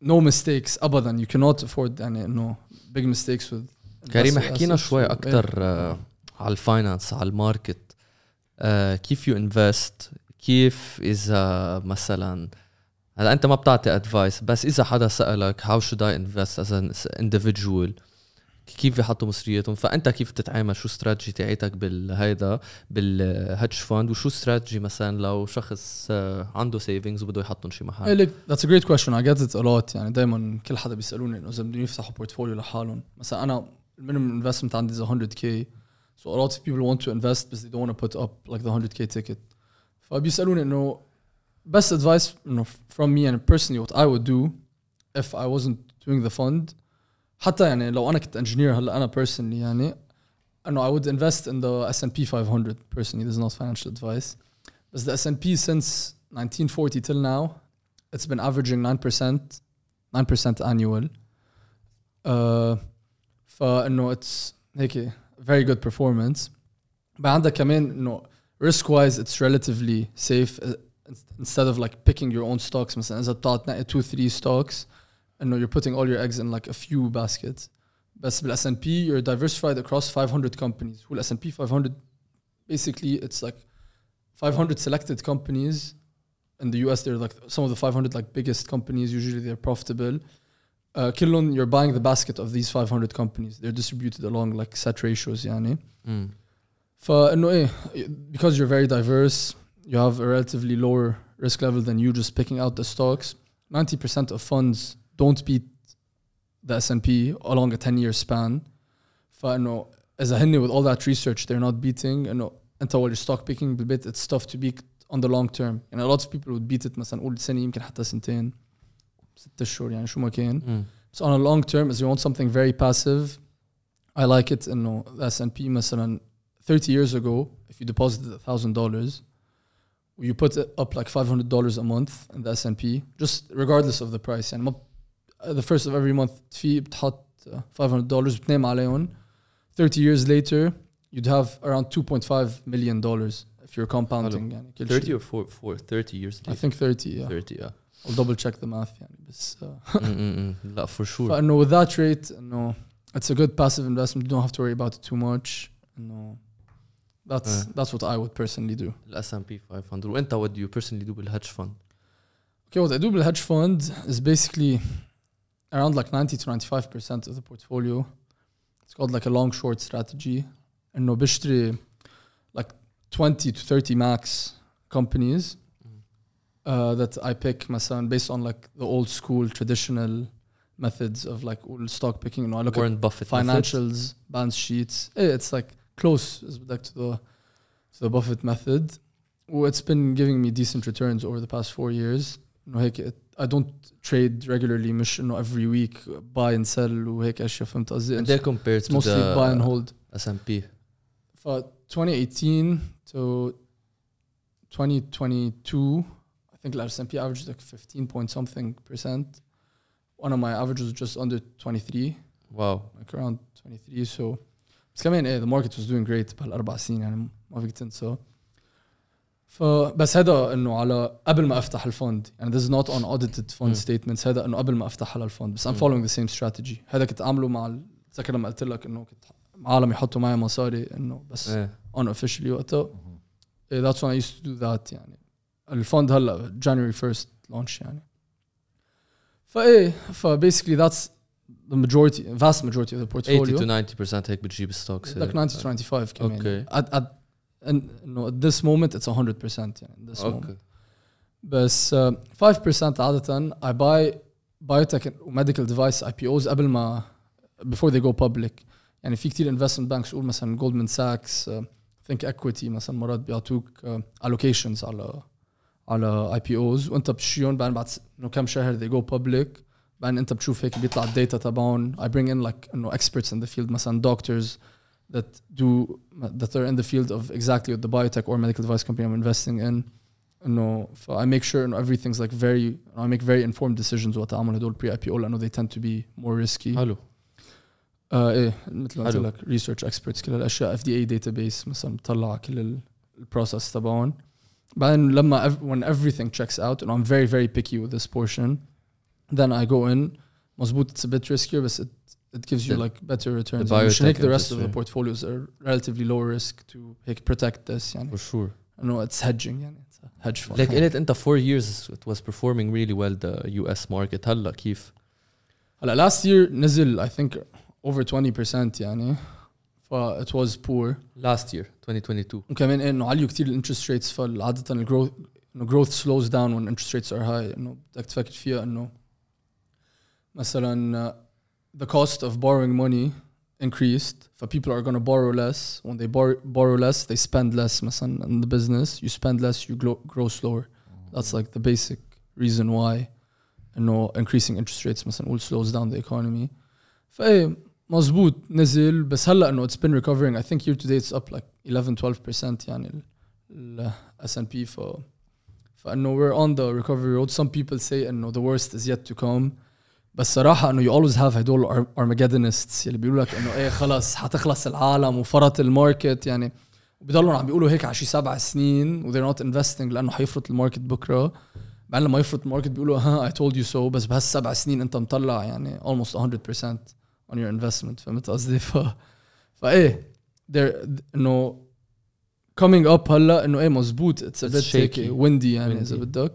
No mistakes ابدا. You cannot afford يعني إنه big mistakes with كريم investor حكينا assets شوي أكثر آه، على الفاينانس على الماركت. آه، كيف يو انفست كيف إذا مثلا هلا أنت ما بتعطي ادفايس بس إذا حدا سألك هاو شود اي انفست از ان individual كيف يحطوا مصرياتهم؟ فأنت كيف تتعامل شو استراتيجي تاعتك بالهيدا بالهيدج فاند وشو استراتيجي مثلا لو شخص آه، عنده سيفنجز وبده يحطهم شي محل؟ ليك that's a great question. I get it a lot. يعني دائما كل حدا بيسألوني إنه إذا بدهم يفتحوا بورتفوليو لحالهم. مثلا أنا المينيمم انفستمنت عندي is 100k so a lot of people want to invest but they don't want to put up like the 100k ticket. فبيسألوني إنه best advice إنه from me and personally what I would do if I wasn't doing the fund حتى يعني لو انا كنت انجينير هلا انا personally يعني انه I would invest in the S&P 500 personally this is not financial advice but the S&P since 1940 till now it's been averaging 9% 9% annual uh, فانه it's هيك very good performance بعد عندك كمان انه risk wise it's relatively safe uh, instead of like picking your own stocks مثلا اذا بتقعد تنقي 2 3 stocks انه you're putting all your eggs in like a few baskets بس بال S&P you're diversified across 500 companies who S&P 500 basically it's like 500 selected companies in the US they're like some of the 500 like biggest companies usually they're profitable uh, كلهم you're buying the basket of these 500 companies they're distributed along like set ratios يعني مم. فانه ايه because you're very diverse you have a relatively lower risk level than you just picking out the stocks 90% of funds don't beat the S&P along a 10 year span فانه اذا هن with all that research they're not beating انه انت while you're stock picking بالبيت it's tough to beat on the long term يعني a lot of people would beat it مثلا قول سنه يمكن حتى سنتين ست اشهر يعني شو ما كان مم. So on a long term, as you want something very passive, I like it. In no S&P مثلا 30 years ago, if you deposited a thousand dollars, you put it up like 500 dollars a month in the S&P, just regardless of the price. يعني ما ب- the first of every month في بتحط uh, 500 dollars بتنام عليهم. 30 years later, you'd have around 2.5 million dollars if you're compounding. يعني كل 30 شيء. or 4 4 30 years I think 30. Yeah, 30 yeah I'll double check the math. يعني بس. Uh, مم، مم، مم. لا for sure فانه with that rate انه it's a good passive investment you don't have to worry about it too much انه that's Uh. that's what I would personally do الاس ام بي 500 وانت what do you personally do بالهيدج فند okay Okay, what I do with hedge fund is basically around like 90 to 95% of the portfolio. It's called like a long short strategy. And no bishri like 20 to 30 max companies mm. uh, that I pick myself based on like the old school traditional methods of like stock picking. You know, I look Warren at Buffett financials, methods. balance sheets. Eh, it's like close like to the to the Buffett method. Well, it's been giving me decent returns over the past four years. You know, it I don't trade regularly مش إنه every week buy and sell وهيك أشياء فهمت قصدي؟ And they compared It's to mostly buy and the hold. S&P. For 2018 to 2022, I think the S&P averaged like 15 point something percent. One of my averages was just under 23, Wow. like around 23. So بس كمان ايه the market was doing great بهالاربع سنين يعني ما فيك تنسى. فبس هذا إنه على قبل ما أفتح الفوند يعني ذيس نوت اون اوديتد فوند ستيتمنتس هذا إنه قبل ما أفتح على الفوند بس ام فولوينغ ذا سيم ستراتيجي هذا كنت أعمله مع تذكر لما قلت لك إنه كنت عالم يحطوا معي مصاري إنه بس اون اوفيشلي وقتها ذاتس وين اي يوست تو دو ذات يعني. الفوند هلا جانوري 1st لونش يعني. فاي فبيسكلي ذاتس the majority vast majority of the portfolio. 80 to 90% هيك بتجيب ستوكس like 90 to 95 كمان. أوكي. Okay. and, no, at this moment it's 100% يعني at this moment Okay. بس uh, 5% عادة I buy biotech و medical device IPOs قبل ما before they go public يعني في كتير investment banks قول مثلا Goldman Sachs uh, Think Equity مثلا مرات بيعطوك uh, allocations على على IPOs وانت بتشتريهم بعدين بعد س- انه كم شهر they go public بعدين انت بتشوف هيك بيطلع الداتا تبعهم I bring in like انه experts in the field مثلا doctors that do that are in the field of exactly what the biotech or medical device company I'm investing in انه ف I make sure انه everything's like very I make very informed decisions وقت اعمل هدول pre IPO لانه they tend to be more risky حلو. آه ايه مثل ما قلت حلو. لك ريسيرش اكسبرتس كل الاشياء FDA database مثلا بطلع كل البروسس تبعهم بعدين لما ev- when everything checks out and I'm very very picky with this portion then I go in مزبوط it's a bit riskier but it it gives you The- like better returns the يعني مش هيك biotech the rest of the industry. portfolios are relatively low risk to هيك protect this يعني For sure. انه it's hedging يعني it's a hedge fund Like قلت انت four years it was performing really well the US market هلا كيف؟ هلا last year نزل I think over 20% يعني ف it was poor Last year 2022. وكمان إيه انه عليوا كثير الانترست ريتس فعادة الجروث انه growth slows down when interest rates are high انه بدك تفكر فيها انه مثلا uh, the cost of borrowing money increased ف people are going to borrow less when they borrow, borrow less they spend less مثلا in the business you spend less you grow, grow slower that's like the basic reason why انه increasing interest rates مثلا will slows down the economy فايه مزبوط نزل بس هلا انه it's been recovering I think year to date it's up like 11 12% يعني ال- ال S&P ف فانه we're on the recovery road some people say انه the worst is yet to come بس صراحة إنه you always have هدول Armageddonists اللي بيقولوا لك إنه إيه خلص حتخلص العالم وفرط الماركت يعني وبيضلوا عم بيقولوا هيك على شي سبع سنين و they're not investing لأنه حيفرط الماركت بكرة بعدين لما يفرط الماركت بيقولوا ها I told you so بس بهالسبع سنين أنت مطلع يعني almost 100% on your investment فهمت قصدي ف فايه إنه coming up هلأ إنه إيه مزبوط it's a It's bit هيك shaky. windy يعني إذا. بدك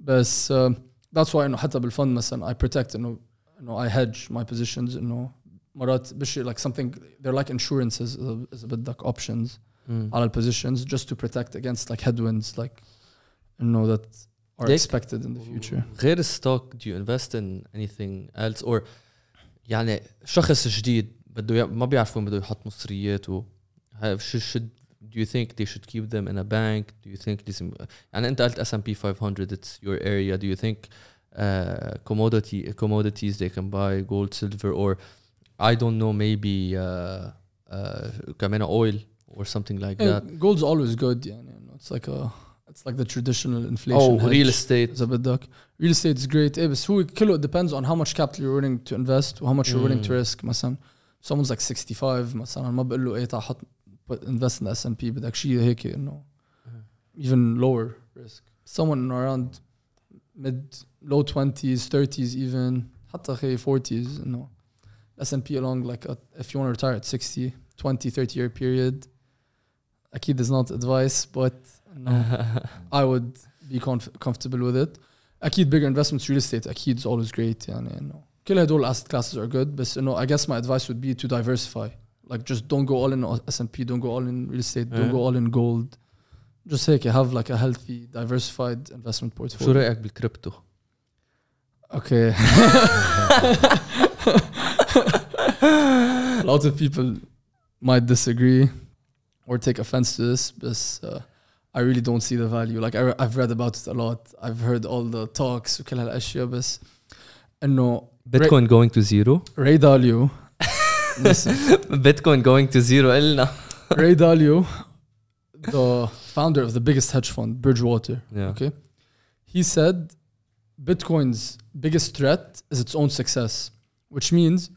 بس uh, that's why انه حتى بالفند مثلا I protect انه انه I hedge my positions انه مرات بشي like something they're like insurances اذا إذا بدك options على البوزيشنز just to protect against like headwinds like انه that are ليك- expected in the future غير الستوك do you invest in anything else or يعني شخص جديد بده ي- ما بيعرف وين بده يحط مصرياته ها- should, should do you think they should keep them in a bank do you think لازم يعني انت قلت S&P 500 it's your area do you think uh, commodity commodities they can buy gold silver or I don't know maybe uh, uh, كمان oil or something like Yeah, that gold's always good يعني انه it's like a it's like the traditional inflation oh real hedge. estate اذا بدك real estate is great ايه بس هو كله it depends on how much capital you're willing to invest و how much you're willing to Mm. risk مثلا someone's like 65 مثلا ما بقول له ايه تعال حط put invest in the S&P بدك شيء هيك انه even lower risk someone around mid low 20s 30s even حتى خي 40s انه S&P along like a, if you want to retire at 60 20 30 year period اكيد is not advice but no, I would be conf- comfortable with it اكيد bigger investments real estate اكيد is always great يعني انه كل هدول asset classes are good بس انه I guess my advice would be to diversify like just don't go all in S&P don't go all in real estate don't Yeah. go all in gold just هيك have like a healthy diversified investment شو portfolio رايك بالكريبتو؟ okay a lot of people might disagree or take offense to this but uh, I really don't see the value like I, I've read about it a lot I've heard all the talks وكل هالاشياء بس انه بيتكوين going to zero Ray Dalio listen بيتكوين going to zero قلنا Ray Dalio the founder of the biggest hedge fund Bridgewater Yeah. okay he said Bitcoin's biggest threat is its own success which means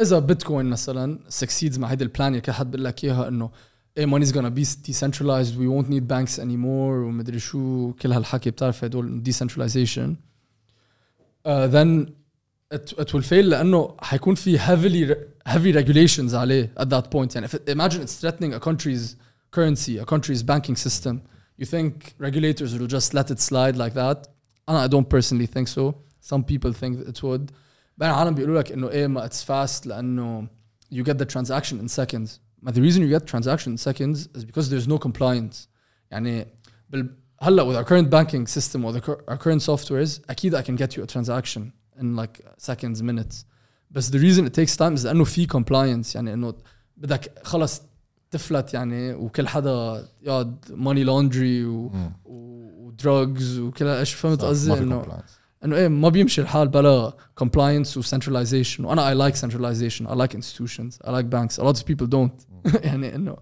إذا بيتكوين مثلا succeeds مع هيدي البلان اللي كل حد بيقول لك إياها إنه إيه money's gonna be decentralized we won't need banks anymore ومدري شو كل هالحكي بتعرف هدول decentralization uh, then it, it will fail لأنه حيكون في heavily heavy regulations عليه at that point يعني if it, imagine it's threatening a country's currency a country's banking system you think regulators will just let it slide like that I don't personally think so some people think that it would بين العالم بيقولوا لك انه ايه ما it's fast لانه you get the transaction in seconds but the reason you get transaction in seconds is because there's no compliance يعني بال هلا with our current banking system or the, cur- our current softwares اكيد I can get you a transaction in like seconds minutes بس the reason it takes time is لانه في compliance يعني انه بدك خلص تفلت يعني وكل حدا يقعد money laundry و, و, drugs وكل هالاشياء فهمت قصدي ما في انه compliance. انه ايه ما بيمشي الحال بلا compliance و centralization وانا I like centralization I like institutions I like banks a lot of people don't يعني انه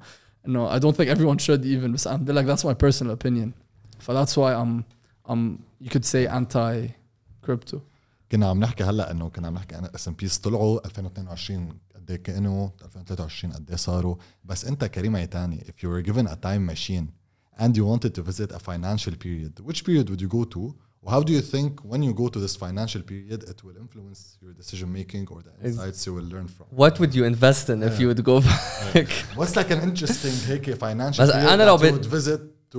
انه I don't think everyone should even بس I'm like that's my personal opinion ف that's why I'm I'm you could say anti crypto كنا عم نحكي هلا انه كنا عم نحكي أنا اس ام بيز طلعوا 2022 قد إيه كانوا 2023 قد إيه صاروا بس انت كريم عيتاني if you were given a time machine and you wanted to visit a financial period which period would you go to how do you think when you go to this financial period it will influence your decision making or the insights you will learn from what would you invest in if you would go back what's like an interesting هيك financial period لو that you would visit to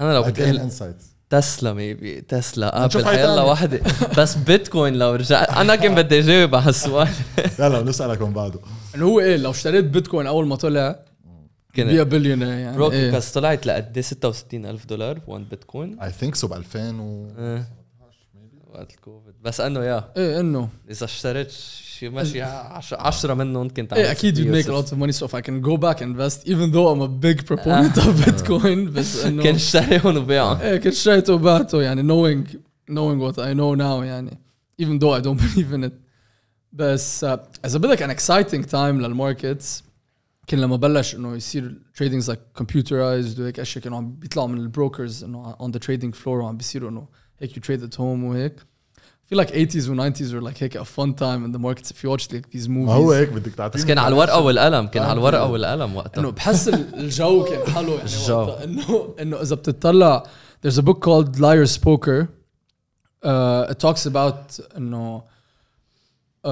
لو gain insights تسلا ميبي تسلا. ابل حيلا. واحدة. بس بيتكوين لو رجعت أنا كنت بدي أجاوب على هالسؤال يلا بنسالك من بعده. انه هو إيه لو اشتريت بيتكوين أول ما طلع كنت بي بليونير يعني برو إيه. بس طلعت لقد إيه؟ 66 ألف دولار 1 بيتكوين I think so ب 2000 و إيه وقت الكوفيد. بس إنه يا إيه إنه. إذا اشتريت شيء ماشي 10 منه ممكن تعمل إيه أكيد يو ميك لوت اوف ماني سو اف اي كان جو باك انفست ايفن ذو ام ا بيج بروبوننت اوف بيتكوين بس إنه كان اشتريهم وبيعهم إيه كان اشتريته وبعته يعني نوينج نوينج وات اي نو ناو يعني. ايفن ذو اي دونت بليف ان ات بس اذا بدك ان اكسايتنج تايم للماركت كان لما بلش إنه يصير تريدينج زي كمبيوترايزد وهيك أشياء كانوا عم بيطلعوا من البروكرز إنه اون ذا تريدينج فلور وعم بيصيروا إنه هيك you trade at home or hey? I feel like 80s or 90s were like هيك a fun time in the markets if you watch like these movies. ما هو هيك بدك تعطيني بس كان على الورقه والقلم كان على الورقه والقلم وقتها. انه بحس الجو كان حلو يعني الجو. انه انه اذا بتطلع there's a book called Liar's Poker. Uh, it talks about انه uh,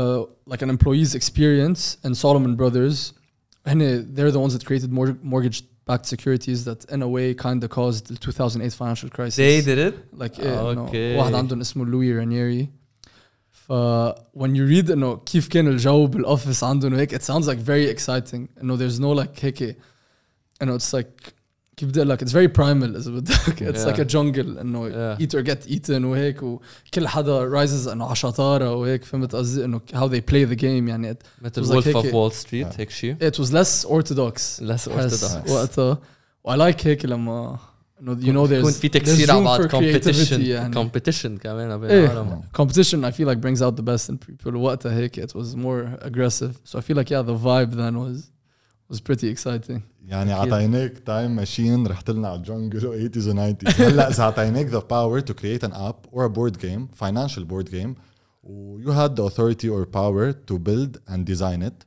like an employee's experience and Salomon Brothers. and they're the ones that created mortgage backed securities that in a way kind of caused the 2008 financial crisis they did it like إيه إنه أوكي. واحد عندهم اسمه لوي رانيري ف when you read انه كيف كان الجو بالاوفيس عندهم وهيك it sounds like very exciting انه there's no like هيك انه it's like كيف بدي اقول لك it's very primal اذا بدك it's Yeah. like a jungle انه Yeah. eat or get eaten وهيك وكل حدا rises انه على شطاره وهيك فهمت قصدي انه how they play the game يعني it, مثل was like وولف اوف هيك- وول ستريت هيك شيء it was less orthodox less بحس orthodox وقتها و I like هيك لما انه you know there's يكون في there's تكسير على room بعض for creativity competition يعني. competition كمان بين إيه. العالم competition I feel like brings out the best in people وقتها هيك it was more aggressive so I feel like yeah the vibe then was was pretty exciting يعني أكيد. اعطيناك تايم ماشين رحت لنا على الجنجل و 80s و 90s هلا اذا اعطيناك the power to create an app or a board game financial board game و you had the authority or power to build and design it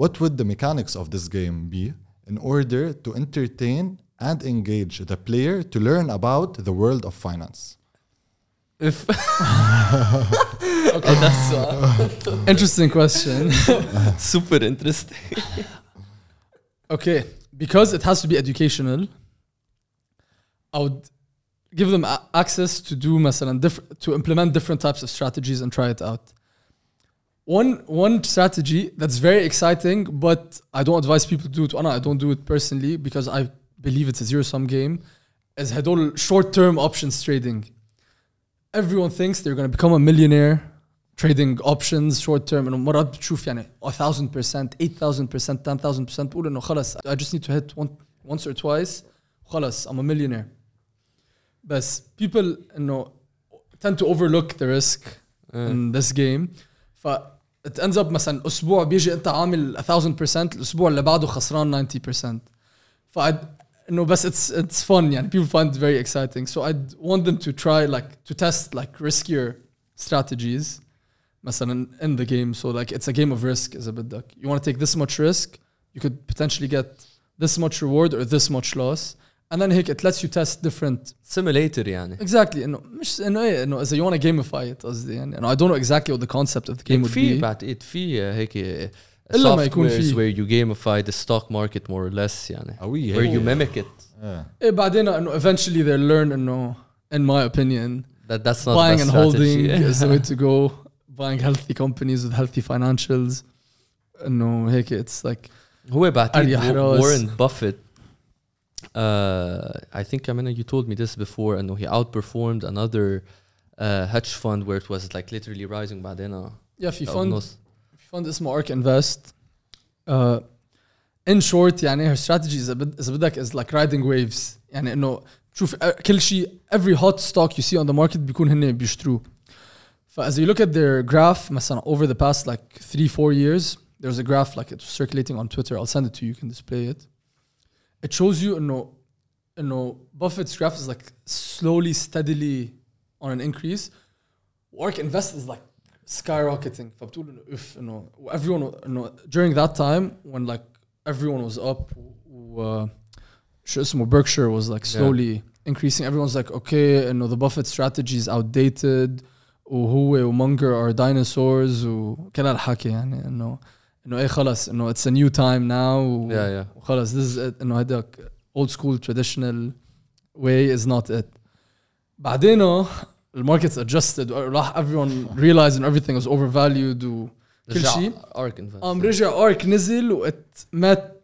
what would the mechanics of this game be in order to entertain and engage the player to learn about the world of finance اف اوكي ده السؤال interesting question سوبر انترستنج okay because it has to be educational I would give them a- access to do مثلا diff- to implement different types of strategies and try it out. One one strategy that's very exciting, but I don't advise people to do it. I don't do it personally because I believe it's a zero sum game. Is هدول short term options trading. Everyone thinks they're going to become a millionaire trading options short term انه مرات بتشوف يعني 1000% 8000% 10000% بقول انه خلص I just need to hit one, once or twice خلص I'm a millionaire بس people انه tend to overlook the risk in this game ف it ends up مثلا اسبوع بيجي انت عامل 1000% الاسبوع اللي بعده خسران 90% ف I'd- انه بس it's it's fun يعني people find it very exciting so I'd want them to try like to test like riskier strategies مثلا in the game so like it's a game of risk إذا بدك you want to take this much risk you could potentially get this much reward or this much loss and then هيك it lets you test different سيميليتر يعني exactly انه مش انه ايه انه اذا you want to gamify it قصدي يعني انه I don't know exactly what the concept of the game would في be بعتقد في هيك إلا ما يكون softwares في. where you gamify the stock market more or less يعني قوية where هيك. you mimic it إيه. ايه بعدين انه eventually they'll learn انه in my opinion that that's not buying the and best holding strategy. is the way to go buying healthy companies with healthy financials انه هيك it's like هو بعتقد أريح راس. وارن بافيت uh, I think Amina you told me this before انه he outperformed another uh, hedge fund where it was like literally rising بعدين yeah في أو fund بنص. في fund اسمه Ark Invest uh, in short يعني her strategy اذا بد- اذا بدك is like riding waves يعني انه تشوف uh, كل شيء every hot stock you see on the market بيكون هن بيشتروه as you look at their graph, over the past like three, four years, there's a graph like it's circulating on Twitter. I'll send it to you. You can display it. It shows you, you know, you know, Buffett's graph is like slowly, steadily on an increase. Ark invest is like skyrocketing. If you know, everyone, you know, during that time when like everyone was up, uh, Berkshire was like slowly yeah. increasing. Everyone's like, okay, you know, the Buffett strategy is outdated وهو ومونجر are dinosaurs وكل هالحكي يعني انه انه ايه خلص انه it's a new time now و yeah yeah وخلص this is it انه هداك old school traditional way is not it بعدين الماركتس adjusted راح everyone realized and everything was overvalued و كل رجع شيء Ark Invest قام رجع ارك نزل وات مات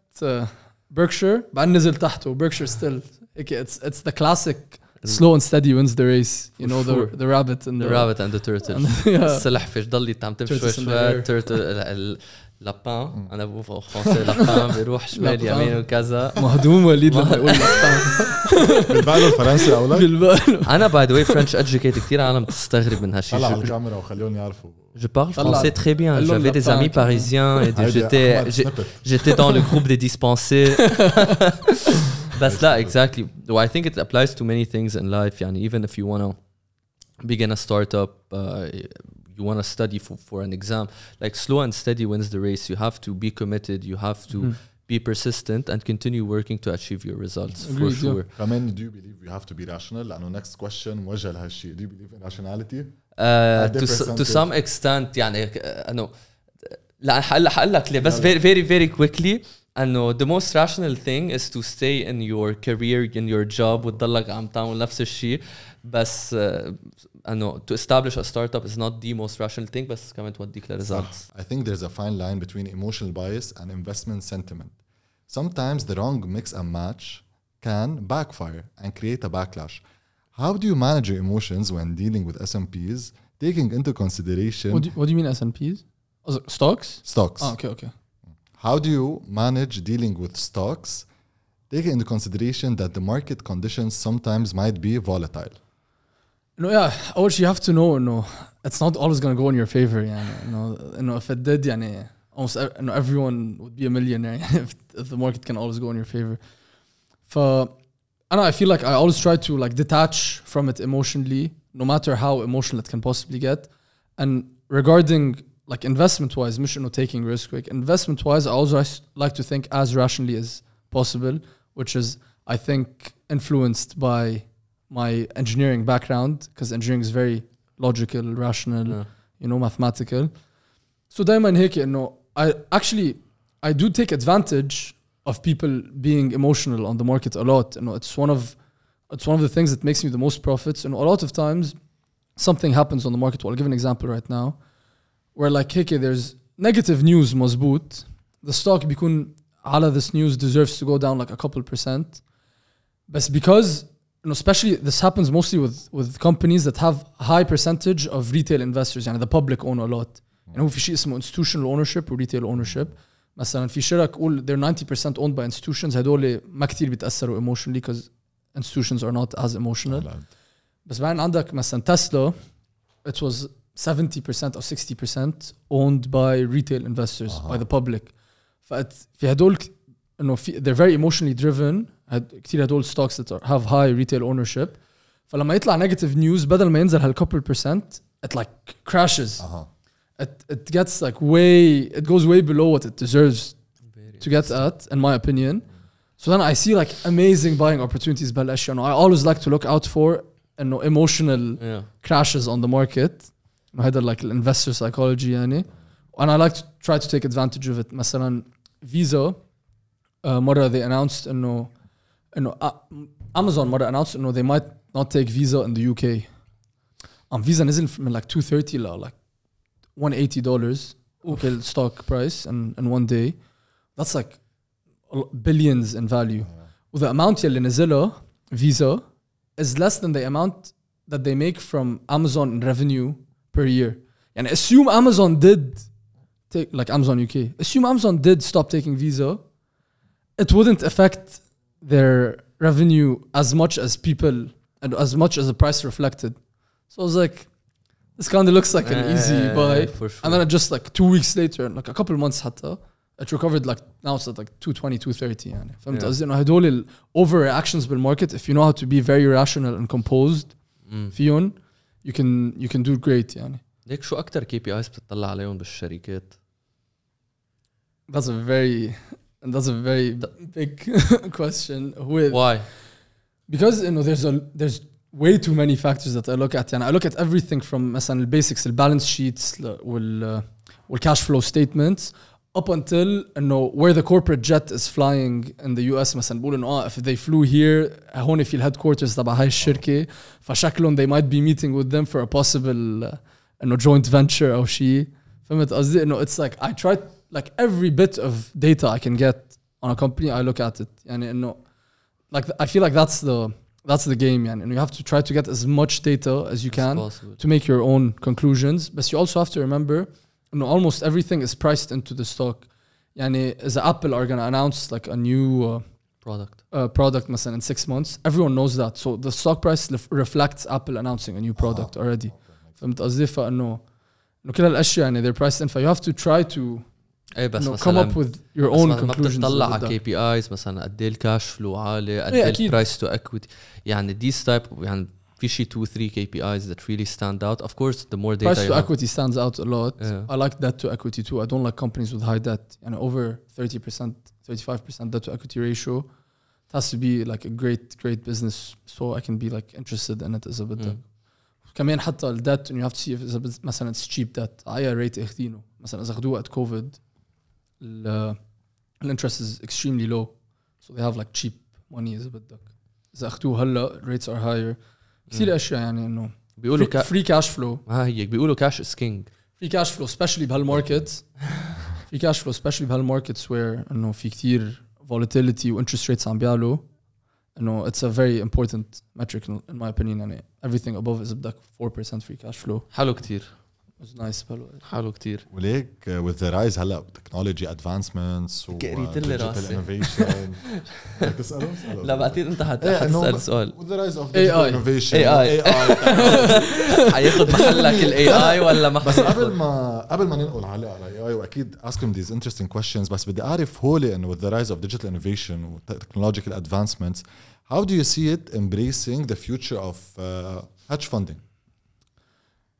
بيركشير بعدين نزل تحته بيركشير ستيل هيك it's it's the classic slow and steady wins the race you For know sure. the the rabbit and the the rabbit and the turtle yeah. السلحفة ضل عم تمشي شوي Tortoise in the شوي air. تيرتل لابان انا بقول فرنسي لابان بيروح شمال لابان. يمين وكذا مهضوم وليد لما يقول لك بالبال الفرنسي اولاد بالبال انا باي ذا واي فرنش educated كثير عالم بتستغرب من هالشيء طلع على Je- الكاميرا وخليهم يعرفوا Je parle طلع. français très bien. قال لهم J'avais des لابان amis كمان. parisiens et des- هيدي j'étais أحمد j'ai- snippet. j'étais dans le groupe des dispensés. بس لا exactly. Well, I think it applies to many things in life. يعني even if you wanna begin a startup, uh, you wanna study for, for an exam, like slow and steady wins the race. You have to be committed. You have to Mhm. be persistent and continue working to achieve your results for Agreed, yeah. sure. كمان do you believe you have to be rational لانه next question موجه لهالشيء do you believe in rationality Uh, At to, the s- to percentage. some extent يعني uh, انه لا هلا حقول لك ليه بس very very very quickly انه the most rational thing is to stay in your career in your job وتضلك عم تعمل نفس الشيء بس uh, انه to establish a startup is not the most rational thing بس كمان توديك لريزلتس I think there's a fine line between emotional bias and investment sentiment. Sometimes the wrong mix and match can backfire and create a backlash. How do you manage your emotions when dealing with SMPs, taking into consideration what do, you- what do you mean S&Ps Also, stocks stocks? ah, okay okay How do you manage dealing with stocks, taking into consideration that the market conditions sometimes might be volatile? No, yeah. أول شيء you have to know إنه it's not always gonna go in your favor يعني إنه إنه if it did يعني almost ev- إنه everyone would be a millionaire يعني if, if the market can always go in your favor. ف أنا I feel like I always try to like detach from it emotionally no matter how emotional it can possibly get and regarding like investment wise مش إنه taking risk like investment wise I always ris- like to think as rationally as possible which is I think influenced by my engineering background because engineering is very logical, rational, Yeah. you know, mathematical. So دايما هيك انه I actually I do take advantage of people being emotional on the market a lot. You know, it's one of it's one of the things that makes me the most profits. And a lot of times, something happens on the market. Well, I'll give an example right now, where like, hey, there's negative news مزبوط. The stock بيكون على this news deserves to go down like a couple percent. But because, you know, especially this happens mostly with with companies that have high percentage of retail investors. يعني the public own a lot. يعني هو في شيء اسمه institutional ownership و retail ownership. مثلا في شرك قول they're 90% owned by institutions هدول ما كتير بيتأثروا emotionally because institutions are not as emotional. بس بعدين عندك مثلا تسلا it was 70% or 60% owned by retail investors أها. by the public فأت في هدول ك- انه في they're very emotionally driven هد كثير هدول stocks that are, have high retail ownership فلما يطلع negative news بدل ما ينزل هالكوبل percent it like crashes اها it, it gets like way it goes way below what it deserves to get at in my opinion so then I see like amazing buying opportunities بهالاشياء انه I always like to look out for انه emotional Yeah. crashes on the market انه هذا like investor psychology يعني and I like to try to take advantage of it مثلا فيزا uh, مرة they announced انه انه uh, Amazon مرة announced انه they might not take Visa in the UK um, Visa نزل من like 230 ل like 180 dollars okay stock price in, in one day that's like a lo- billions in value the amount يلي نزلها Visa is less than the amount that they make from Amazon in revenue per year. And assume Amazon did take like Amazon UK. Assume Amazon did stop taking Visa, it wouldn't affect their revenue as much as people and as much as the price reflected. So I was like, this kind of looks like an easy Eh, buy. for sure. And then it just like two weeks later, like a couple months حتى, it recovered like now it's at like 220, 230 يعني. فهمت Yeah. قصدي انه هدول ال overreactions بالmarket if you know how to be very rational and composed مم. فيهم you can you can do great يعني. ليك شو اكثر كي بي ايز بتطلع عليهم بالشركات؟ That's a very that's a very big question. With واي؟ because you know there's a there's way too many factors that I look at يعني I look at everything from مثلا البيسكس البالانس sheets ل- وال والcash flow statements up until انه where the corporate jet is flying in the US مثلا بقول انه اه if they flew here هون في الهيدكوارترز تبع هاي الشركه فشكلهم they might be meeting with them for a possible uh, انه joint venture او شيء فهمت قصدي انه it's like I try like every bit of data I can get on a company I look at it يعني انه like I feel like that's the that's the game يعني انه you have to try to get as much data as you can to make your own conclusions but you also have to remember انه almost everything is priced into the stock يعني اذا Apple are gonna announce like a new uh, برودكت uh, product مثلا in six months everyone knows that so the stock price lef- reflects Apple announcing a new product already فهمت قصدي فانه انه كل هالاشياء يعني they're priced in ف you have to try to ايه بس انه come مثلا up with your بس own ما ما conclusions بتطلع اللي على كي بدك. بي ايز مثلا قد ايه الكاش فلو عالي قد إيه ايه أكيد. البرايس تو اكويتي يعني these type يعني في شي 2 3 كي بي ايز that really stand out of course the more data price you to have equity stands out a lot. Yeah. I like debt to equity too. I don't like companies with high debt. And over 30%, 35% debt to equity ratio. It has to be like a great, great business so I can be like interested in it as a bit. Mm. كمان حتى ال debt and you have to see if it's a bit, مثلا it's cheap debt. اي rate اخذينه. مثلا اذا اخذوه at COVID ال ال interest is extremely low. So they have like cheap money اذا بدك. اذا اخذوه هلا rates are higher. كثير أشياء يعني إنه بيقولوا free, كا... free cash flow. ها هيك بيقولوا كاش از كينج في كاش فلو سبيشلي بهالماركت في كاش فلو سبيشلي بهالماركتس وير إنه في كتير volatility و interest rates عم بيعلوا. إنه a very important metric in in my opinion يعني everything above is بدك 4% free cash flow. حلو كتير was nice بهالوقت حلو كتير وليك with the rise هلا تكنولوجي ادفانسمنتس و قريت لي digital راسي. innovation بدك تساله؟ اسأله. لا بعدين انت حت... إيه، إنه حتسال سؤال with the rise of AI. digital innovation AI. AI حياخذ محلك الاي اي ولا ما بس قبل؟ ما قبل ما ننقل على على اي اي واكيد ask him these interesting questions بس بدي اعرف هولي انه with the rise of digital innovation و technological advancements how do you see it embracing the future of uh, hedge funding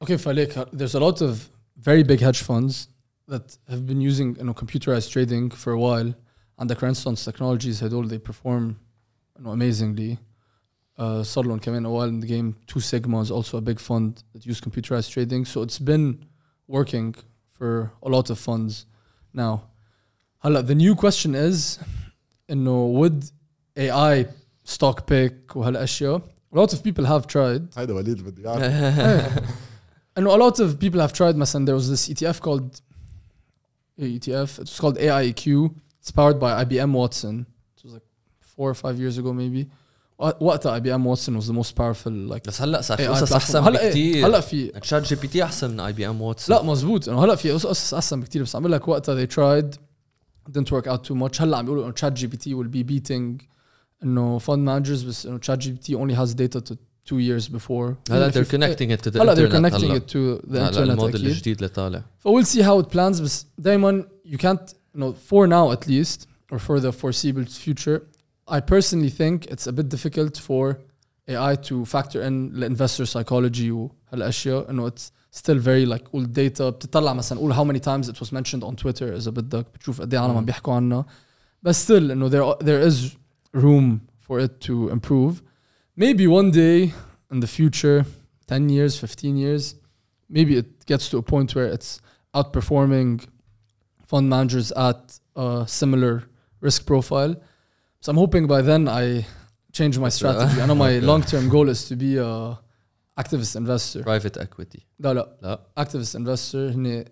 Okay, فليك there's a lot of very big hedge funds that have been using you know, computerized trading for a while عندك Renaissance Technologies هدول they perform you know, amazingly uh, صار لهم كمان a while in the game Two Sigma is also a big fund that use computerized trading so it's been working for a lot of funds now هلا the new question is انه would AI stock pick وهالاشياء a lot of people have tried هيدا وليد بدي يعرف and a lot of people have tried مثلا there was this ETF called ETF it was called AIQ it's powered by IBM Watson it was like four or five years ago maybe وقتها IBM Watson was the most powerful like بس هلا صار في AI قصص platform. احسن هلا إيه، بكثير هلا في تشات جي بي تي احسن من اي بي ام واتسون لا مزبوط انه هلا في قصص احسن بكثير بس عم بقول لك وقتها they tried didn't work out too much هلا عم بيقولوا انه chat GPT will be beating انه fund managers بس انه chat GPT only has data to two years before هلا Even if they're you- connecting it to the هلا they're internet connecting هلا it to the هلا internet الموديل اكيد الجديد اللي طالع So we'll see how it plans بس دائما you can't you know for now at least or for the foreseeable future I personally think it's a bit difficult for AI to factor in the investor psychology وهالاشياء انه it's still very like قول data بتطلع مثلا قول how many times it was mentioned on Twitter اذا بدك بتشوف قد ايه عالم عم بيحكوا عنها بس still انه there there is room for it to improve maybe one day in the future 10 years 15 years maybe it gets to a point where it's outperforming fund managers at a similar risk profile. So I'm hoping by then I change my strategy. I know my long-term goal is to be a activist investor. برايفت اكويتي لا لا لا activist investor هني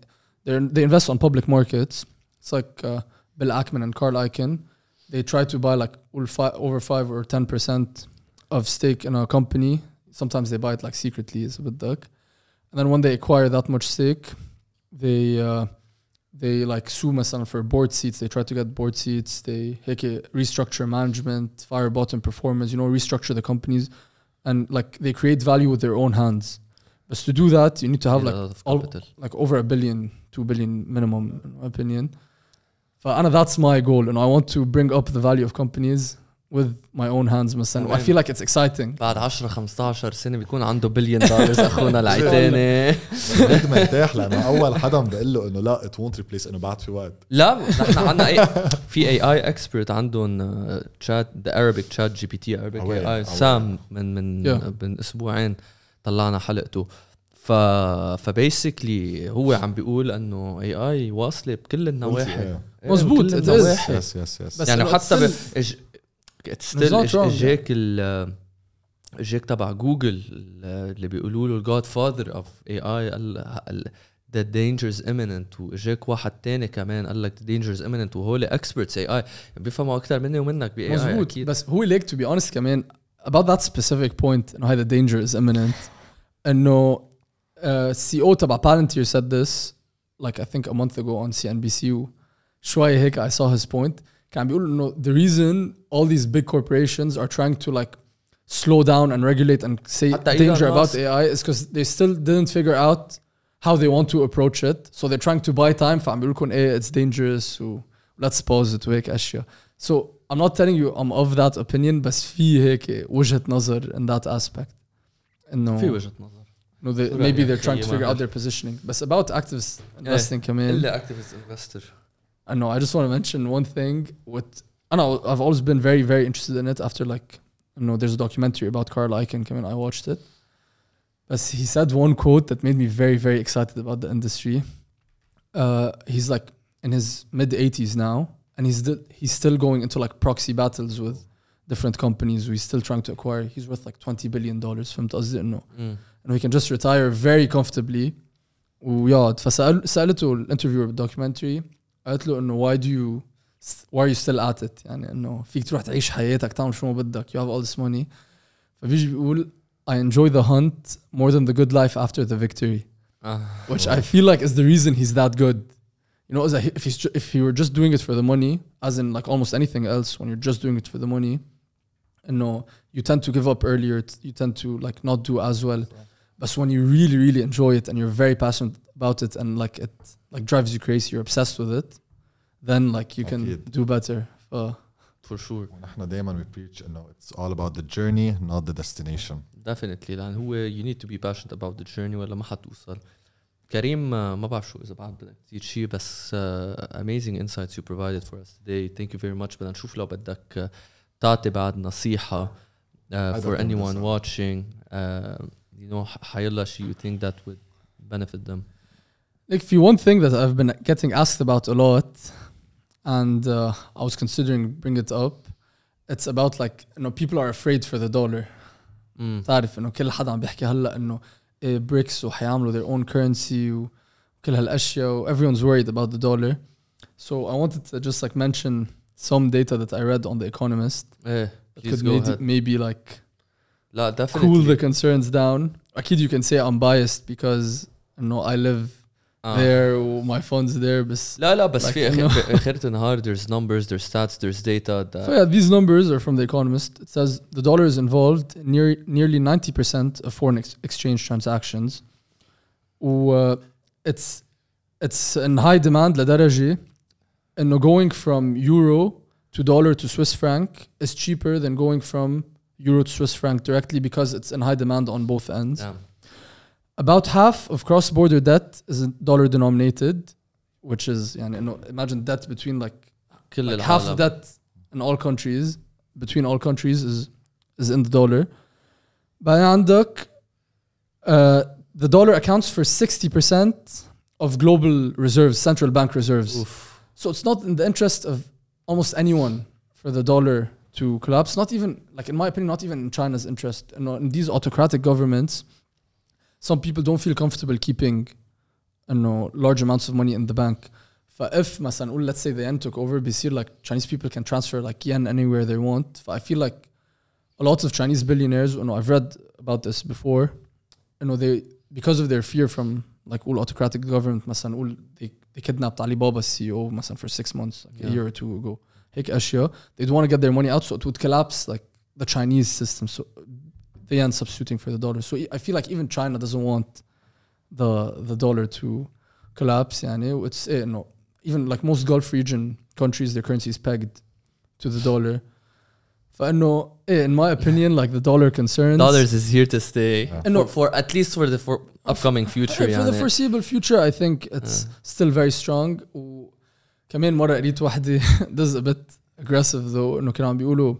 they're- they invest on public markets. It's like uh, Bill Ackman and Carl Icahn. They try to buy like all fi- over five or ten percent of stake in a company. Sometimes they buy it like secretly, it's a bit dark. And then when they acquire that much stake, they uh, they like sue مثلا for board seats. They try to get board seats. They هيك restructure management, fire bottom performance. You know, restructure the companies, and like they create value with their own hands. But to do that, you need to have like all, like over a billion, two billion minimum, in my opinion. فأنا that's my goal, and I want to bring up the value of companies with my own hands مثلا. I feel like it's exciting. بعد 10 15 سنة بيكون عنده بليون دولار أخونا العيتاني وليد مرتاح لأنه أول حدا بقول له إنه لا ات وونت ريبليس إنه بعد في وقت. لا نحن عندنا اي في اي اي اكسبرت عندهم تشات ذا Arabic تشات جي بي تي Arabic أوي، اي اي. سام من من Yeah. من أسبوعين طلعنا حلقته. ف فبيسكلي هو عم بيقول إنه اي اي واصلة بكل النواحي. مزبوط،. يس يس يس يعني حتى ب... still- إج... It's ستيل إجاك ال إجاك تبع جوجل اللي بيقولوا له الجاد فاذر اوف اي اي ذا دينجرز imminent. وإجاك واحد تاني كمان قال لك ذا دينجرز imminent. وهول اكسبرتس اي اي بيفهموا أكثر مني ومنك باي اي مزبوط بس هو ليك to be honest كمان about that specific point إنه هذا danger is imminent. إنه uh, CEO تبع Palantir said this like I think a month ago on CNBC شوي هيك I saw his point. كان بيقول انه the reason all these big corporations are trying to like slow down and regulate and say حتى Elon danger about Musk. AI is because they still didn't figure out how they want to approach it so they're trying to buy time فعم بيقول لكم ايه it's dangerous و let's pause it وهيك اشياء so I'm not telling you I'm of that opinion بس في هيك وجهة نظر in that aspect انه في وجهه نظر no, they, شو maybe رأيك they're trying يا to figure out ماهر؟ their positioning بس about activist investing كمان الا اكتيفيست انفستر I know. I just want to mention one thing. With I know I've always been very, very interested in it. After like, you know, there's a documentary about Carl Icahn coming. I watched it. But he said one quote that made me very, very excited about the industry. Uh, he's like in his mid 80s now, and he's still he's still going into like proxy battles with different companies. He's still trying to acquire. He's worth like 20 billion dollars. فهمت قصدي انه انه he can just retire very comfortably ويقعد فسأل سالته الانترفيور بالدوكيومنتري قالت له انه why do you why are you still at it يعني انه فيك تروح تعيش حياتك تعمل شو ما بدك you have all this money فبيجي بيقول I enjoy the hunt more than the good life after the victory which I feel like is the reason he's that good you know as a, if he's ju- if he were just doing it for the money as in like almost anything else when you're just doing it for the money no you tend to give up earlier t- you tend to like not do as well but when you really really enjoy it and you're very passionate about it and like it like drives you crazy you're obsessed with it then like you can أكيد. do better uh, فور شور ونحن دائما we preach انه it's all about the journey not the destination ديفينتلي لان هو you need to be passionate about the journey ولا ما حتوصل كريم آه، ما بعرف شو اذا بعد بدك تزيد شيء بس آه، amazing insights you provided for us today thank you very much بدنا نشوف لو بدك آه، تعطي بعد نصيحة uh, I for don't anyone understand. watching uh, you know ح- حيلا شيء you think that would benefit them like for one thing that I've been getting asked about a lot and uh, I was considering bring it up it's about like you know people are afraid for the dollar مم. تعرف انه كل حدا عم بيحكي هلا انه إيه بريكس وحيعملوا their own currency وكل هالاشياء و everyone's worried about the dollar so I wanted to just like mention some data that I read on the Economist ايه that please could go maybe, ahead maybe like لا cool definitely the concerns down اكيد you can say I'm biased because you know I live آه. there و my funds there بس لا لا بس Like, في you اخر know. في اخرة النهار there's numbers there's stats there's data So that yeah, these numbers are from The Economist. It says the dollar is involved in near, nearly 90% of foreign ex- exchange transactions. و uh, it's it's in high demand لدرجة إنه going from euro to dollar to Swiss franc is cheaper than going from euro to Swiss franc directly because it's in high demand on both ends. Damn. About half of cross-border debt is dollar denominated, which is يعني إنه imagine debt between like كل like half of العالم that in all countries between all countries is is in the dollar بعدين عندك uh, the dollar accounts for 60% of global reserves central bank reserves Oof. so it's not in the interest of almost anyone for the dollar to collapse not even like in my opinion not even in China's interest and in these autocratic governments some people don't feel comfortable keeping you know large amounts of money in the bank فاف مثلا نقول let's say the yen took over بيصير like Chinese people can transfer like yen anywhere they want I feel like a lot of Chinese billionaires you know I've read about this before you know they because of their fear from like all autocratic government مثلا نقول they, they kidnapped Alibaba CEO مثلا for six months like a Yeah. year or two ago هيك أشياء they'd want to get their money out so it would collapse like the Chinese system so the yen substituting for the dollar so I feel like even China doesn't want the the dollar to collapse يعني it's eh, no even like most Gulf region countries their currency is pegged to the dollar فانه eh, in my opinion like the dollar concerns dollars is here to stay Yeah. for, for at least for the for upcoming future Eh, for the يعني foreseeable future I think it's still very strong وكمان مرة قريت واحدة this is a bit aggressive though انه كانوا عم بيقولوا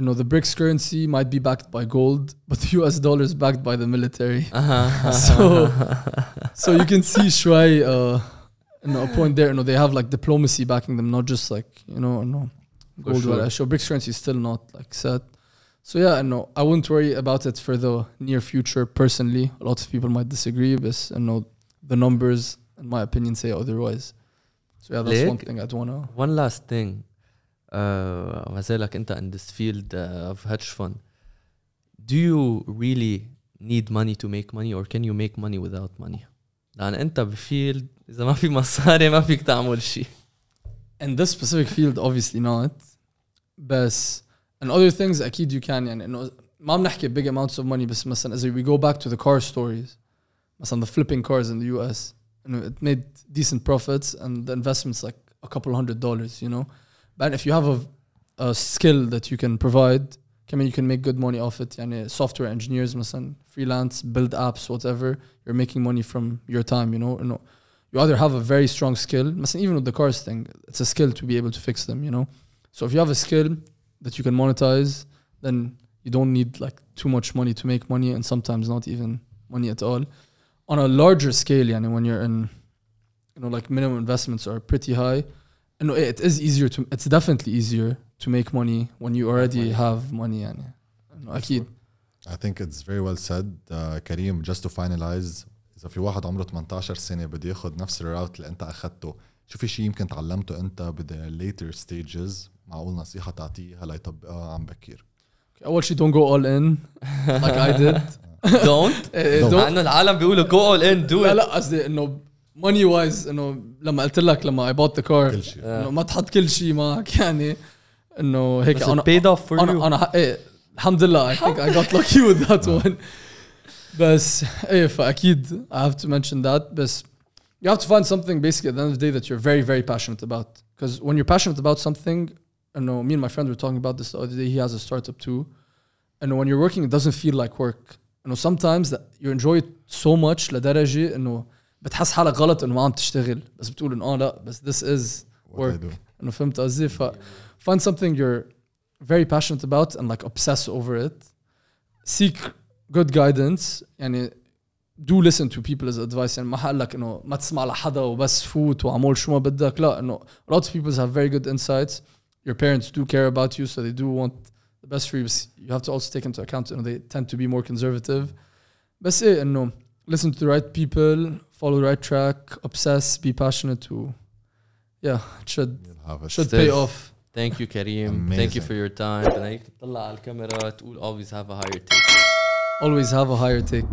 you know the BRICS currency might be backed by gold, but the U.S. dollar is backed by the military. Uh-huh. so, so you can see Shuai, uh, you know, a point there. You know, they have like diplomacy backing them, not just like you know, no gold. Sure. So BRICS currency is still not like set. So yeah, no, I wouldn't worry about it for the near future. Personally, a lot of people might disagree, but you know, the numbers, in my opinion, say otherwise. So yeah, that's one thing I'd wanna. One last thing. uh, ما زالك انت in this field uh, of hedge fund do you really need money to make money or can you make money without money لان انت بفيلد اذا ما في مصاري ما فيك تعمل شيء in this specific field obviously not بس and other things اكيد you can يعني انه ما عم نحكي big amounts of money بس مثلا as we go back to the car stories مثلا the flipping cars in the US انه it made decent profits and the investment's like a couple hundred dollars you know but if you have a, a skill that you can provide كمان you can make good money off it يعني software engineers مثلا freelance build apps whatever you're making money from your time you know انه you either have a very strong skill مثلا even with the cars thing it's a skill to be able to fix them you know so if you have a skill that you can monetize then you don't need like too much money to make money and sometimes not even money at all on a larger scale يعني when you're in you know like minimum investments are pretty high and no, it is easier to it's definitely easier to make money when you already money. have money يعني إنه اكيد I think it's very well said uh, كريم just to finalize إذا في واحد عمره 18 سنة بده ياخد نفس الراوت اللي أنت أخدته شو في شيء يمكن تعلمته أنت بدا later stages معقول نصيحة تعطيه هلا يطبقها عن بكير اول شيء don't go all in like I did don't Eh, Don't. مع انه العالم بيقولوا go all in do لا it لا قصدي انه ماني وايز انه لما قلت لك لما اي بوت ذا كار كل شيء انه ما تحط كل شيء معك يعني انه هيك بس انا it paid off for you انا انا ح- ايه الحمد لله I think I got lucky with that one بس ايه فاكيد I have to mention that بس you have to find something basically at the end of the day that you're very very passionate about because when you're passionate about something I know me and my friend were talking about this the other day he has a startup too and when you're working it doesn't feel like work you know sometimes that you enjoy it so much لدرجة انه بتحس حالك غلط انه ما عم تشتغل بس بتقول انه اه لا بس this is What I work do. انه فهمت قصدي ف find something you're very passionate about and like obsess over it seek good guidance يعني do listen to people's advice يعني ما حقول لك انه ما تسمع لحدا وبس فوت وعمول شو ما بدك لا انه a lot of people have very good insights your parents do care about you, so they do want the best for you. But you have to also take into account, you know, they tend to be more conservative. بس ايه انه listen to the right people, follow the right track, obsess, be passionate to yeah, it should it should pay off. Thank you, Karim. Amazing. Thank you for your time. And تطلع always have a higher take. Always have a higher take.